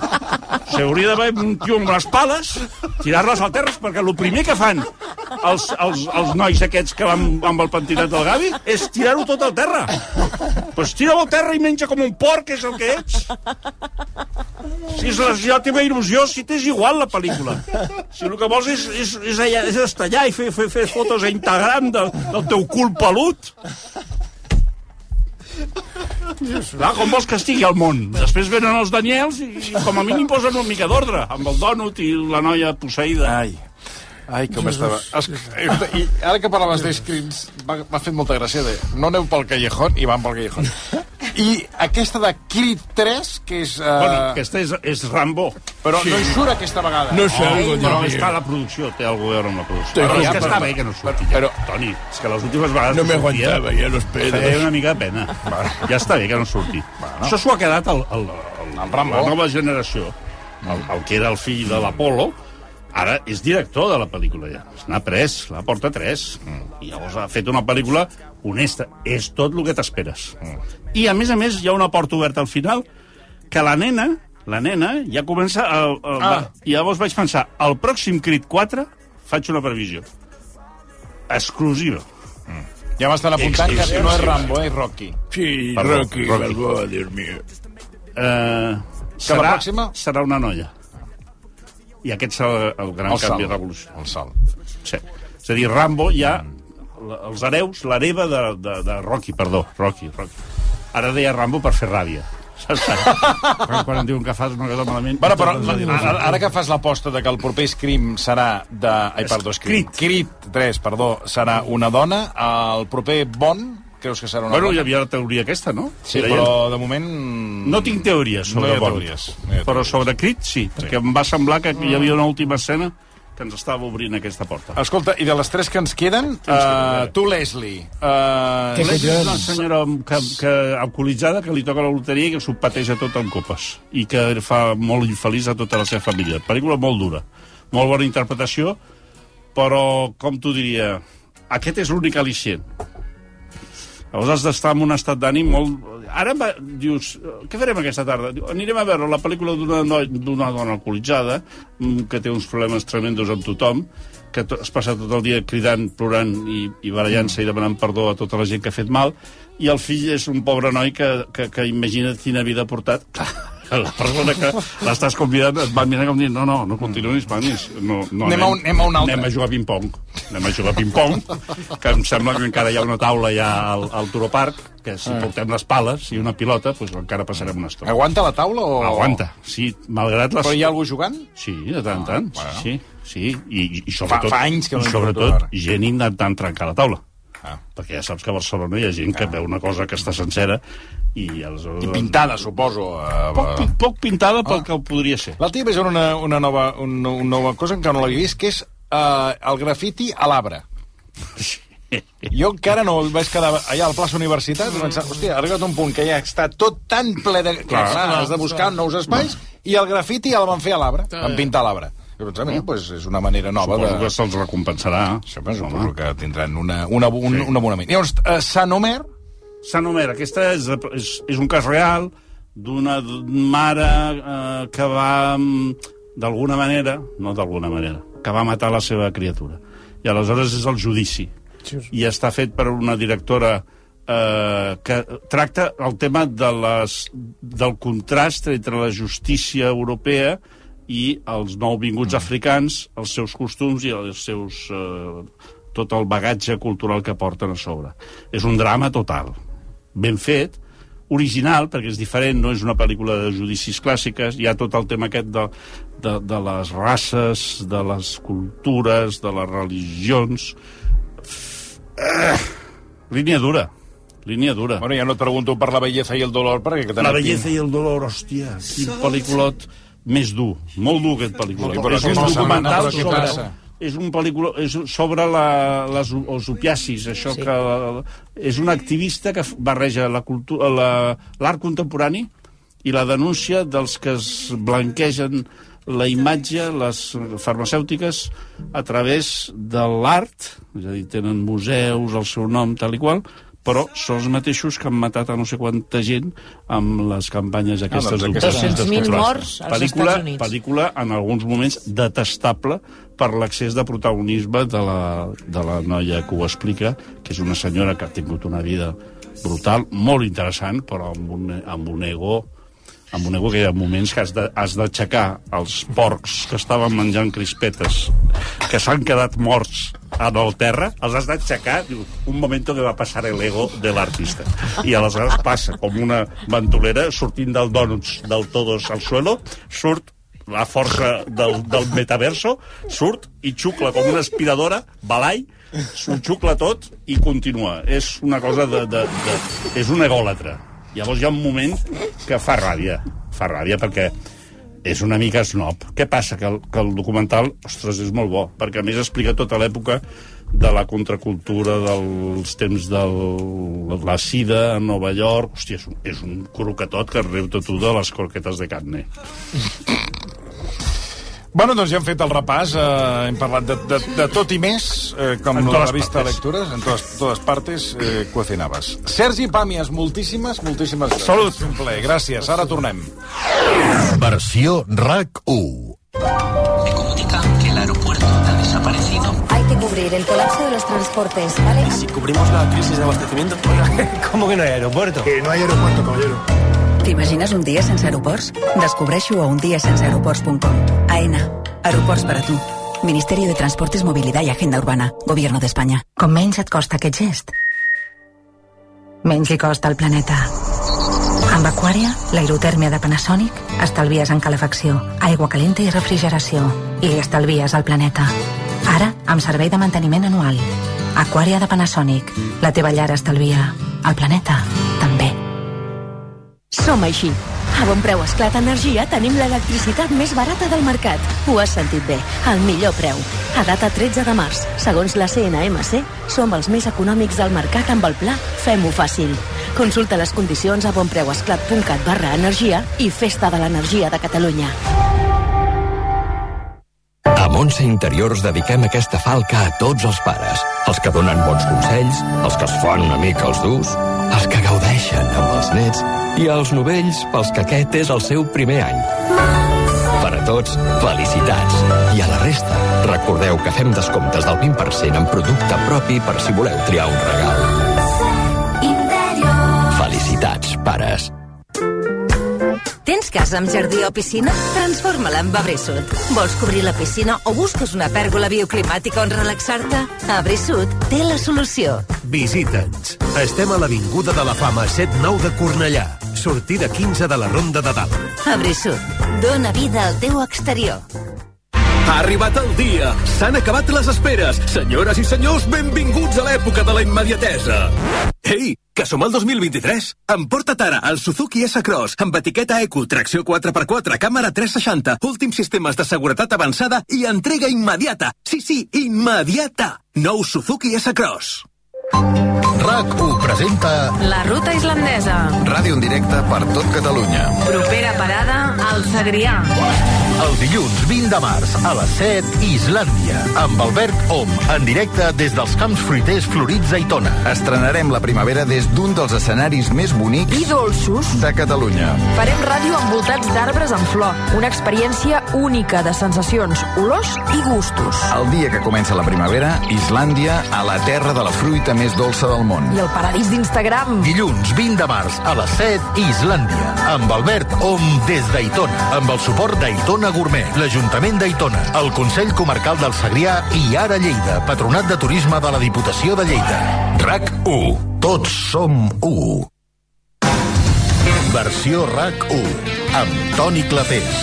[LAUGHS] S'hauria d'haver un tio amb les pales, tirar-les al terra, perquè el primer que fan els, els, els nois aquests que van amb el pentinat del Gavi és tirar-ho tot al terra. Pues tira-ho al terra i menja com un porc, és el que ets. Si és la, la teva il·lusió, si t'és igual la pel·lícula. Si el que vols és, és, és, allà, és estallar i fer, fer, fer fotos a Instagram del, del teu cul pelut. Clar, com vols que estigui al món? Després venen els Daniels i, i com a mínim posen una mica d'ordre, amb el dònut i la noia posseïda. Ai. Ai, com estava. Es, I ara que parlaves d'Screams, m'ha fet molta gràcia de no aneu pel callejón i van pel callejón. I aquesta de Creed 3, que és... Uh... Bueno, aquesta és, és Rambo. Però no hi surt aquesta vegada. No sé, oh, però està la producció, té alguna a veure amb la producció. Té Però és ja, que però- està bé que no surti. Però, Toni, és que les últimes vegades... No me sortia, aguantava ja los pedos. Feia una mica de pena. Ja està bé que no surti. Això s'ho ha quedat el, el, el, el Rambo. la nova generació. El, el que era el fill de l'Apolo, ara és director de la pel·lícula ja. N'ha pres, la porta 3. I llavors ha fet una pel·lícula honesta. És tot el que t'esperes. I, a més a més, hi ha una porta oberta al final que la nena, la nena, ja comença... A, a, ah. I llavors vaig pensar, al pròxim Crit 4 faig una previsió. Exclusiva. Ja m'estan apuntant que no és Rambo, eh, és Rocky. Sí, Perdó, Rocky, Rocky. Balboa, Dios mío. Eh, Que la serà, pròxima? serà una noia. I aquest serà el gran El canvi salt. revolucionari. El salt. Sí. És a dir, Rambo ja... la- Els hereus, l'hereva de, de, de Rocky, perdó, Rocky, Rocky. Ara deia Rambo per fer ràbia. Saps? [LAUGHS] quan, quan em diuen que fas una cosa malament... Bueno, però ara, ara que fas l'aposta de que el proper Scream serà de... Ai, perdó, Scream. Crit 3, perdó, serà una dona. El proper Bon, creus que serà una Bueno, hi havia la teoria aquesta, no? Sí, Deien- però de moment... No tinc teories sobre no hi ha Bond, teories. No hi ha però sobre Crit sí, perquè em va semblar que hi havia una última escena que ens estava obrint aquesta porta. Escolta, i de les tres que ens queden, uh, tu, Leslie... Uh, Leslie és una senyora que, que, alcoholitzada que li toca la loteria i que s'ho pateja tot amb copes i que fa molt infeliç a tota la seva família. Pel·lícula molt dura, molt bona interpretació, però, com t'ho diria, aquest és l'únic al·licient. Llavors has d'estar en un estat d'ànim molt... Ara va, dius, què farem aquesta tarda? Diu, anirem a veure la pel·lícula d'una d'una dona alcoholitzada mm, que té uns problemes tremendos amb tothom, que to, es passa tot el dia cridant, plorant i, i barallant-se i demanant perdó a tota la gent que ha fet mal, i el fill és un pobre noi que, que, que imagina quina vida ha portat. [LAUGHS] Clar, la persona que l'estàs convidant et va mirar com dient no, no, no continuïs, manis. No, no, Anem a un- anem a un altre. Anem a jugar a ping-pong. Anem a jugar a ping-pong, que em sembla que encara hi ha una taula ja al, al Turo Park, que si Ah. portem les pales i una pilota, doncs encara passarem una estona. Aguanta la taula o...? Aguanta, sí, malgrat les... Però hi ha algú jugant? Sí, de tant en tant, Ah, bueno. sí, sí, i, i, sobretot, fa anys que no sobretot gent intentant trencar la taula. Ah. Perquè ja saps que a Barcelona hi ha gent que veu una cosa que està sencera i aleshores... I pintada, suposo. Uh, Poc, poc pintada pel que ho podria ser. L'altre dia vaig veure una, una, nova, una, una nova cosa que no l'havia vist, que és uh, el grafiti a l'arbre. Jo encara no vaig quedar allà al plaça Universitat i pensar, hòstia, ha arribat un punt que ja està tot tan ple de... Clar, clar, has de buscar nous espais i el grafiti ja el van fer a l'arbre, van pintar a l'arbre. Pensava, mira, pues és una manera nova Suposo de... que se'ls recompensarà. Suposo que tindran una, una, un, sí. un abonament. Llavors, uh, Sant Homer... Sant Homer, aquesta és, és, és un cas real d'una mare eh, que va, mm, d'alguna manera, no d'alguna manera, que va matar la seva criatura. I aleshores és el judici. I està fet per una directora eh, que tracta el tema de les, del contrast entre la justícia europea i els nouvinguts africans, els seus costums i els seus... Eh, tot el bagatge cultural que porten a sobre. És un drama total. Ben fet, original, perquè és diferent, no és una pel·lícula de judicis clàssiques, hi ha tot el tema aquest de, de, de les races, de les cultures, de les religions... Eh, línia dura. Línia dura. Bueno, ja no et pregunto per la belleza i el dolor, perquè... Que La belleza i el dolor, hòstia, quin pel·lículot més dur, molt dur aquest pel·lícula. Però és un aquesta documental sobre... És un pel·lícula és sobre la, les, els opiacis, això Sí. que... És un activista que barreja la cultura, la- l'art contemporani i la denúncia dels que es blanquegen la imatge, les farmacèutiques, a través de l'art, és a dir, tenen museus, el seu nom, tal i qual, però són els mateixos que han matat a no sé quanta gent amb les campanyes aquestes doncs d'opiacis 200.000 descontrolades. morts als pel·lícula, Estats Units. pel·lícula, en alguns moments, detestable per l'excés de protagonisme de la, de la noia que ho explica, que és una senyora que ha tingut una vida brutal, molt interessant, però amb un, amb un ego amb un ego que hi ha moments que has d'aixecar els porcs que estaven menjant crispetes, que s'han quedat morts en el terra, els has d'aixecar, diu, un moment que va passar el ego de l'artista. I aleshores passa com una ventolera sortint del donuts del todos al suelo, surt la força del, del metaverso, surt i xucla com una aspiradora, balai, s'ho xucla tot i continua. És una cosa de... de, de és un egòlatre. Llavors hi ha un moment que fa ràbia, fa ràbia perquè és una mica snob. Què passa? Que el, que el documental, ostres, és molt bo, perquè a més explica tota l'època de la contracultura dels temps de la sida a Nova York. Hòstia, és un, és un croquetot que riu tot de les croquetes de carne. Bueno, doncs ja hem fet el repàs, eh, hem parlat de, de, de tot i més, eh, com En la revista partes. Lectures, en totes, totes partes eh, cocinabas. Sergi Pàmies, moltíssimes, moltíssimes gràcies. Salut. Un plaer, gràcies. Ara tornem. Versió RAC 1. Me comunican que el aeropuerto ha desaparecido. Hay que cubrir el colapso de los transportes, ¿vale? Si cubrimos la crisis de abastecimiento. [LAUGHS] ¿Cómo que no hay aeropuerto? Que no hay aeropuerto, caballero. T'imagines un dia sense aeroports? Descobreixo a undiasenseaeroports.com. AENA. Aeroports per a tu. Ministerio de Transportes, Movilidad y Agenda Urbana. Gobierno d'Espanya. Com menys et costa aquest gest, menys li costa al planeta. Amb Aquària, l'aerotèrmia de Panasonic, estalvies en calefacció, aigua calenta i refrigeració. I li estalvies al planeta. Ara, amb servei de manteniment anual. Aquària de Panasonic. La teva llar estalvia. El planeta, també. Som així. A bon preu Esclat Energia tenim l'electricitat més barata del mercat. Ho has sentit bé, al millor preu. A data 13 de març, segons la CNMC, som els més econòmics del mercat amb el pla Fem-ho fàcil. Consulta les condicions a bonpreuesclat.cat barra energia i Festa de l'Energia de Catalunya. Montse Interiors dediquem aquesta falca a tots els pares. Els que donen bons consells, els que es fan una mica els durs, els que gaudeixen amb els nets i els novells pels que aquest és el seu primer any. Per a tots, felicitats. I a la resta, recordeu que fem descomptes del 20% en producte propi per si voleu triar un regal. Felicitats, pares. Casa amb jardí o piscina? Transforma-la en Abrissut. Vols cobrir la piscina o busques una pèrgola bioclimàtica on relaxar-te? Abrissut té la solució. Visita'ns. Estem a l'Avinguda de la Fama 7-9 de Cornellà. Sortida 15 de la Ronda de Dalt. Abrissut. Dóna vida al teu exterior. Ha arribat el dia! S'han acabat les esperes! Senyores i senyors, benvinguts a l'època de la immediatesa! Ei, que som al 2023! Emporta't ara el Suzuki S-Cross amb etiqueta Eco, tracció 4x4, càmera 360, últims sistemes de seguretat avançada i entrega immediata! Sí, sí, immediata! Nou Suzuki S-Cross. RAC1 presenta La ruta islandesa. Ràdio en directe per tot Catalunya. Propera parada al Segrià. El dilluns 20 de març a les 7, Islàndia, amb Albert Om, en directe des dels camps fruiters florits a Itona. Estrenarem la primavera des d'un dels escenaris més bonics I dolços. de Catalunya. Farem ràdio envoltats d'arbres en flor. Una experiència única de sensacions, olors i gustos. El dia que comença la primavera, Islàndia, a la terra de la fruita més dolça del món. I el paradís d'Instagram. Dilluns 20 de març a les 7, Islàndia, amb Albert Om des d'Aitona, amb el suport d'Aitona Gourmet, l'Ajuntament d'Aitona, el Consell Comarcal del Segrià i Ara Lleida, Patronat de Turisme de la Diputació de Lleida. RAC 1. Tots som 1. Versió RAC 1. Amb Toni Clapés.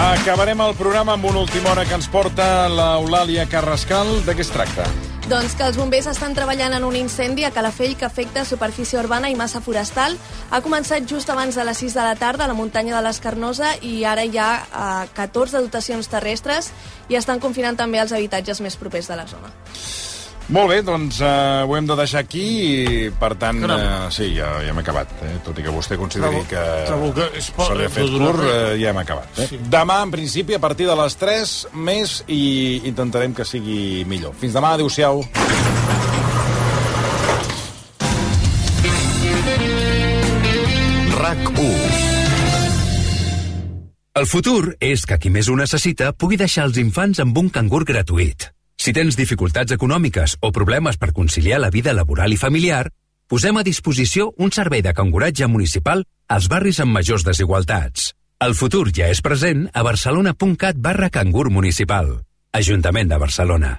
Acabarem el programa amb una última hora que ens porta l'Eulàlia Carrascal. De què es tracta? Doncs que els bombers estan treballant en un incendi a Calafell que afecta superfície urbana i massa forestal. Ha començat just abans de les 6 de la tarda a la muntanya de l'Escarnosa i ara hi ha eh, 14 dotacions terrestres i estan confinant també els habitatges més propers de la zona. Molt bé, doncs uh, ho hem de deixar aquí i, per tant, uh, sí, ja, ja hem acabat. Eh? Tot i que vostè consideri que, que se li ha fet curt, uh, ja hem acabat. Eh? Sí. Demà, en principi, a partir de les 3, més, i intentarem que sigui millor. Fins demà, adeu-siau. RAC 1. El futur és que qui més ho necessita pugui deixar els infants amb un cangur gratuït. Si tens dificultats econòmiques o problemes per conciliar la vida laboral i familiar, posem a disposició un servei de canguratge municipal als barris amb majors desigualtats. El futur ja és present a barcelona.cat barra cangur municipal. Ajuntament de Barcelona.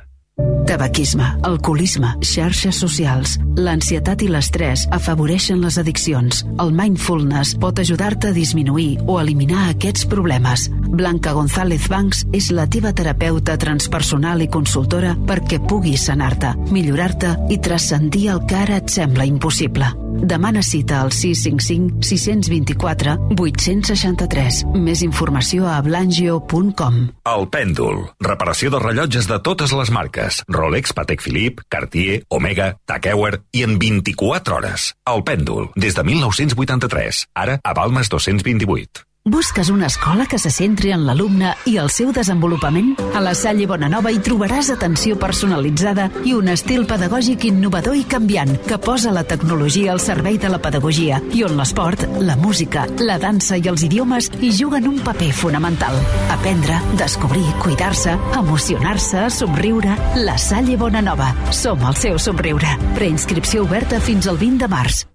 Tabaquisme, alcoholisme, xarxes socials, l'ansietat i l'estrès afavoreixen les addiccions. El mindfulness pot ajudar-te a disminuir o eliminar aquests problemes. Blanca González Banks és la teva terapeuta transpersonal i consultora perquè puguis sanar-te, millorar-te i transcendir el que ara et sembla impossible. Demana cita al 655 624 863. Més informació a blangio.com. El pèndol. Reparació de rellotges de totes les marques. Rolex, Patek Philippe, Cartier, Omega, Tag Heuer i en 24 hores. El pèndol. Des de 1983. Ara a Balmes 228. Busques una escola que se centri en l'alumne i el seu desenvolupament? A la Salle Bonanova hi trobaràs atenció personalitzada i un estil pedagògic innovador i canviant que posa la tecnologia al servei de la pedagogia i on l'esport, la música, la dansa i els idiomes hi juguen un paper fonamental. Aprendre, descobrir, cuidar-se, emocionar-se, somriure... La Salle Bonanova. Som el seu somriure. Preinscripció oberta fins al 20 de març.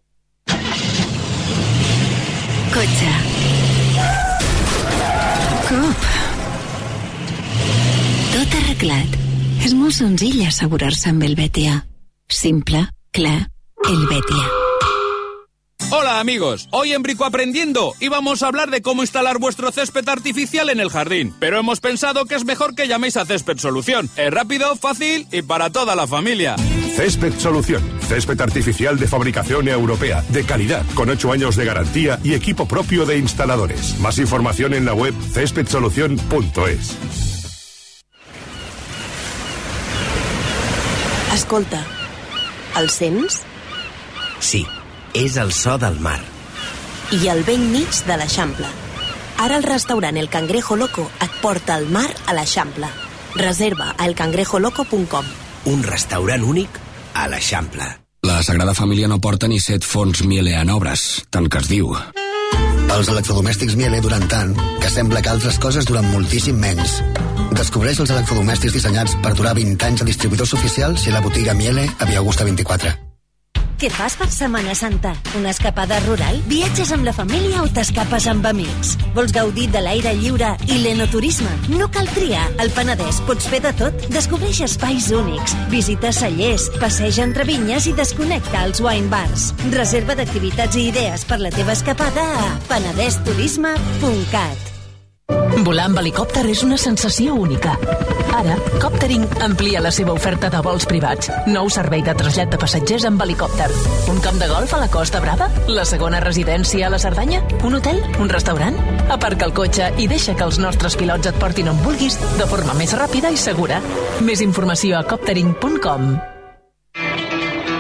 Cotxe. Cop. Tot arreglat. És molt senzill assegurar-se amb. Simple, clar, el. Hola amigos, hoy en Brico Aprendiendo íbamos a hablar de cómo instalar vuestro césped artificial en el jardín, pero hemos pensado que es mejor que llaméis a Césped Solución. Es rápido, fácil y para toda la familia. Césped Solución. Césped artificial de fabricación europea, de calidad, con 8 años de garantía y equipo propio de instaladores. Más información en la web céspedsolución.es. Escolta, el sents? Sí, és el so del mar. I al vell mig de l'Eixample. Ara el restaurant El Cangrejo Loco et porta al mar a l'Eixample. Reserva a elcangrejoloco.com. Un restaurant únic a l'Eixample. La Sagrada Família no porta ni set fons Miele en obres, tant que es diu. Els electrodomèstics Miele duren tant que sembla que altres coses duren moltíssim menys. Descobreix els electrodomèstics dissenyats per durar 20 anys a distribuïdors oficials i a la botiga Miele a Via Augusta 24. Què fas per Setmana Santa? Una escapada rural? Viatges amb la família o t'escapes amb amics? Vols gaudir de l'aire lliure i l'enoturisme? No cal triar. Al Penedès pots fer de tot. Descobreix espais únics, visita cellers, passeja entre vinyes i desconnecta als wine bars. Reserva d'activitats i idees per la teva escapada a penedesturisme.cat. Volar amb helicòpter és una sensació única. Ara, Coptering amplia la seva oferta de vols privats. Nou servei de trasllat de passatgers amb helicòpter. Un camp de golf a la Costa Brava? La segona residència a la Cerdanya? Un hotel? Un restaurant? Aparca el cotxe i deixa que els nostres pilots et portin on vulguis de forma més ràpida i segura. Més informació a coptering.com.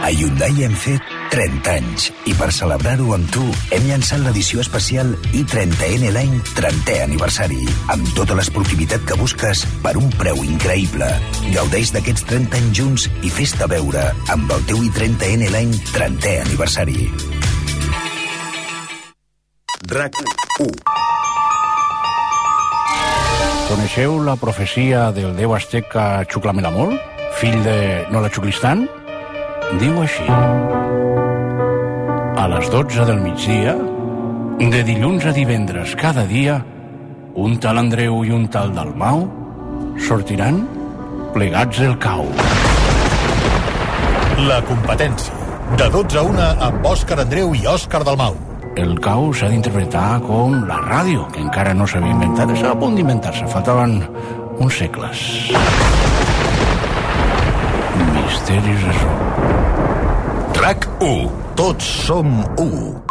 A Hyundai hem fet 30 anys i per celebrar-ho amb tu hem llançat l'edició especial i30N l'any 30è aniversari amb tota l'esportivitat que busques per un preu increïble. Gaudeix d'aquests 30 anys junts i fes-te veure amb el teu i30N l'any 30è aniversari. RAC 1 Coneixeu la profecia del déu azteca Xuclamelamol, fill de Nola Xuclistan? Diu així. A les 12 del migdia, De dilluns a divendres cada dia, un tal Andreu i un tal Dalmau sortiran plegats del cau. La competència. De 12 a 1 amb Òscar Andreu i Òscar Dalmau. El cau s'ha d'interpretar com la ràdio, que encara no s'havia inventat. Estava a punt d'inventar-se, faltaven uns segles. Misteris de so. RAC 1. Tots som 1.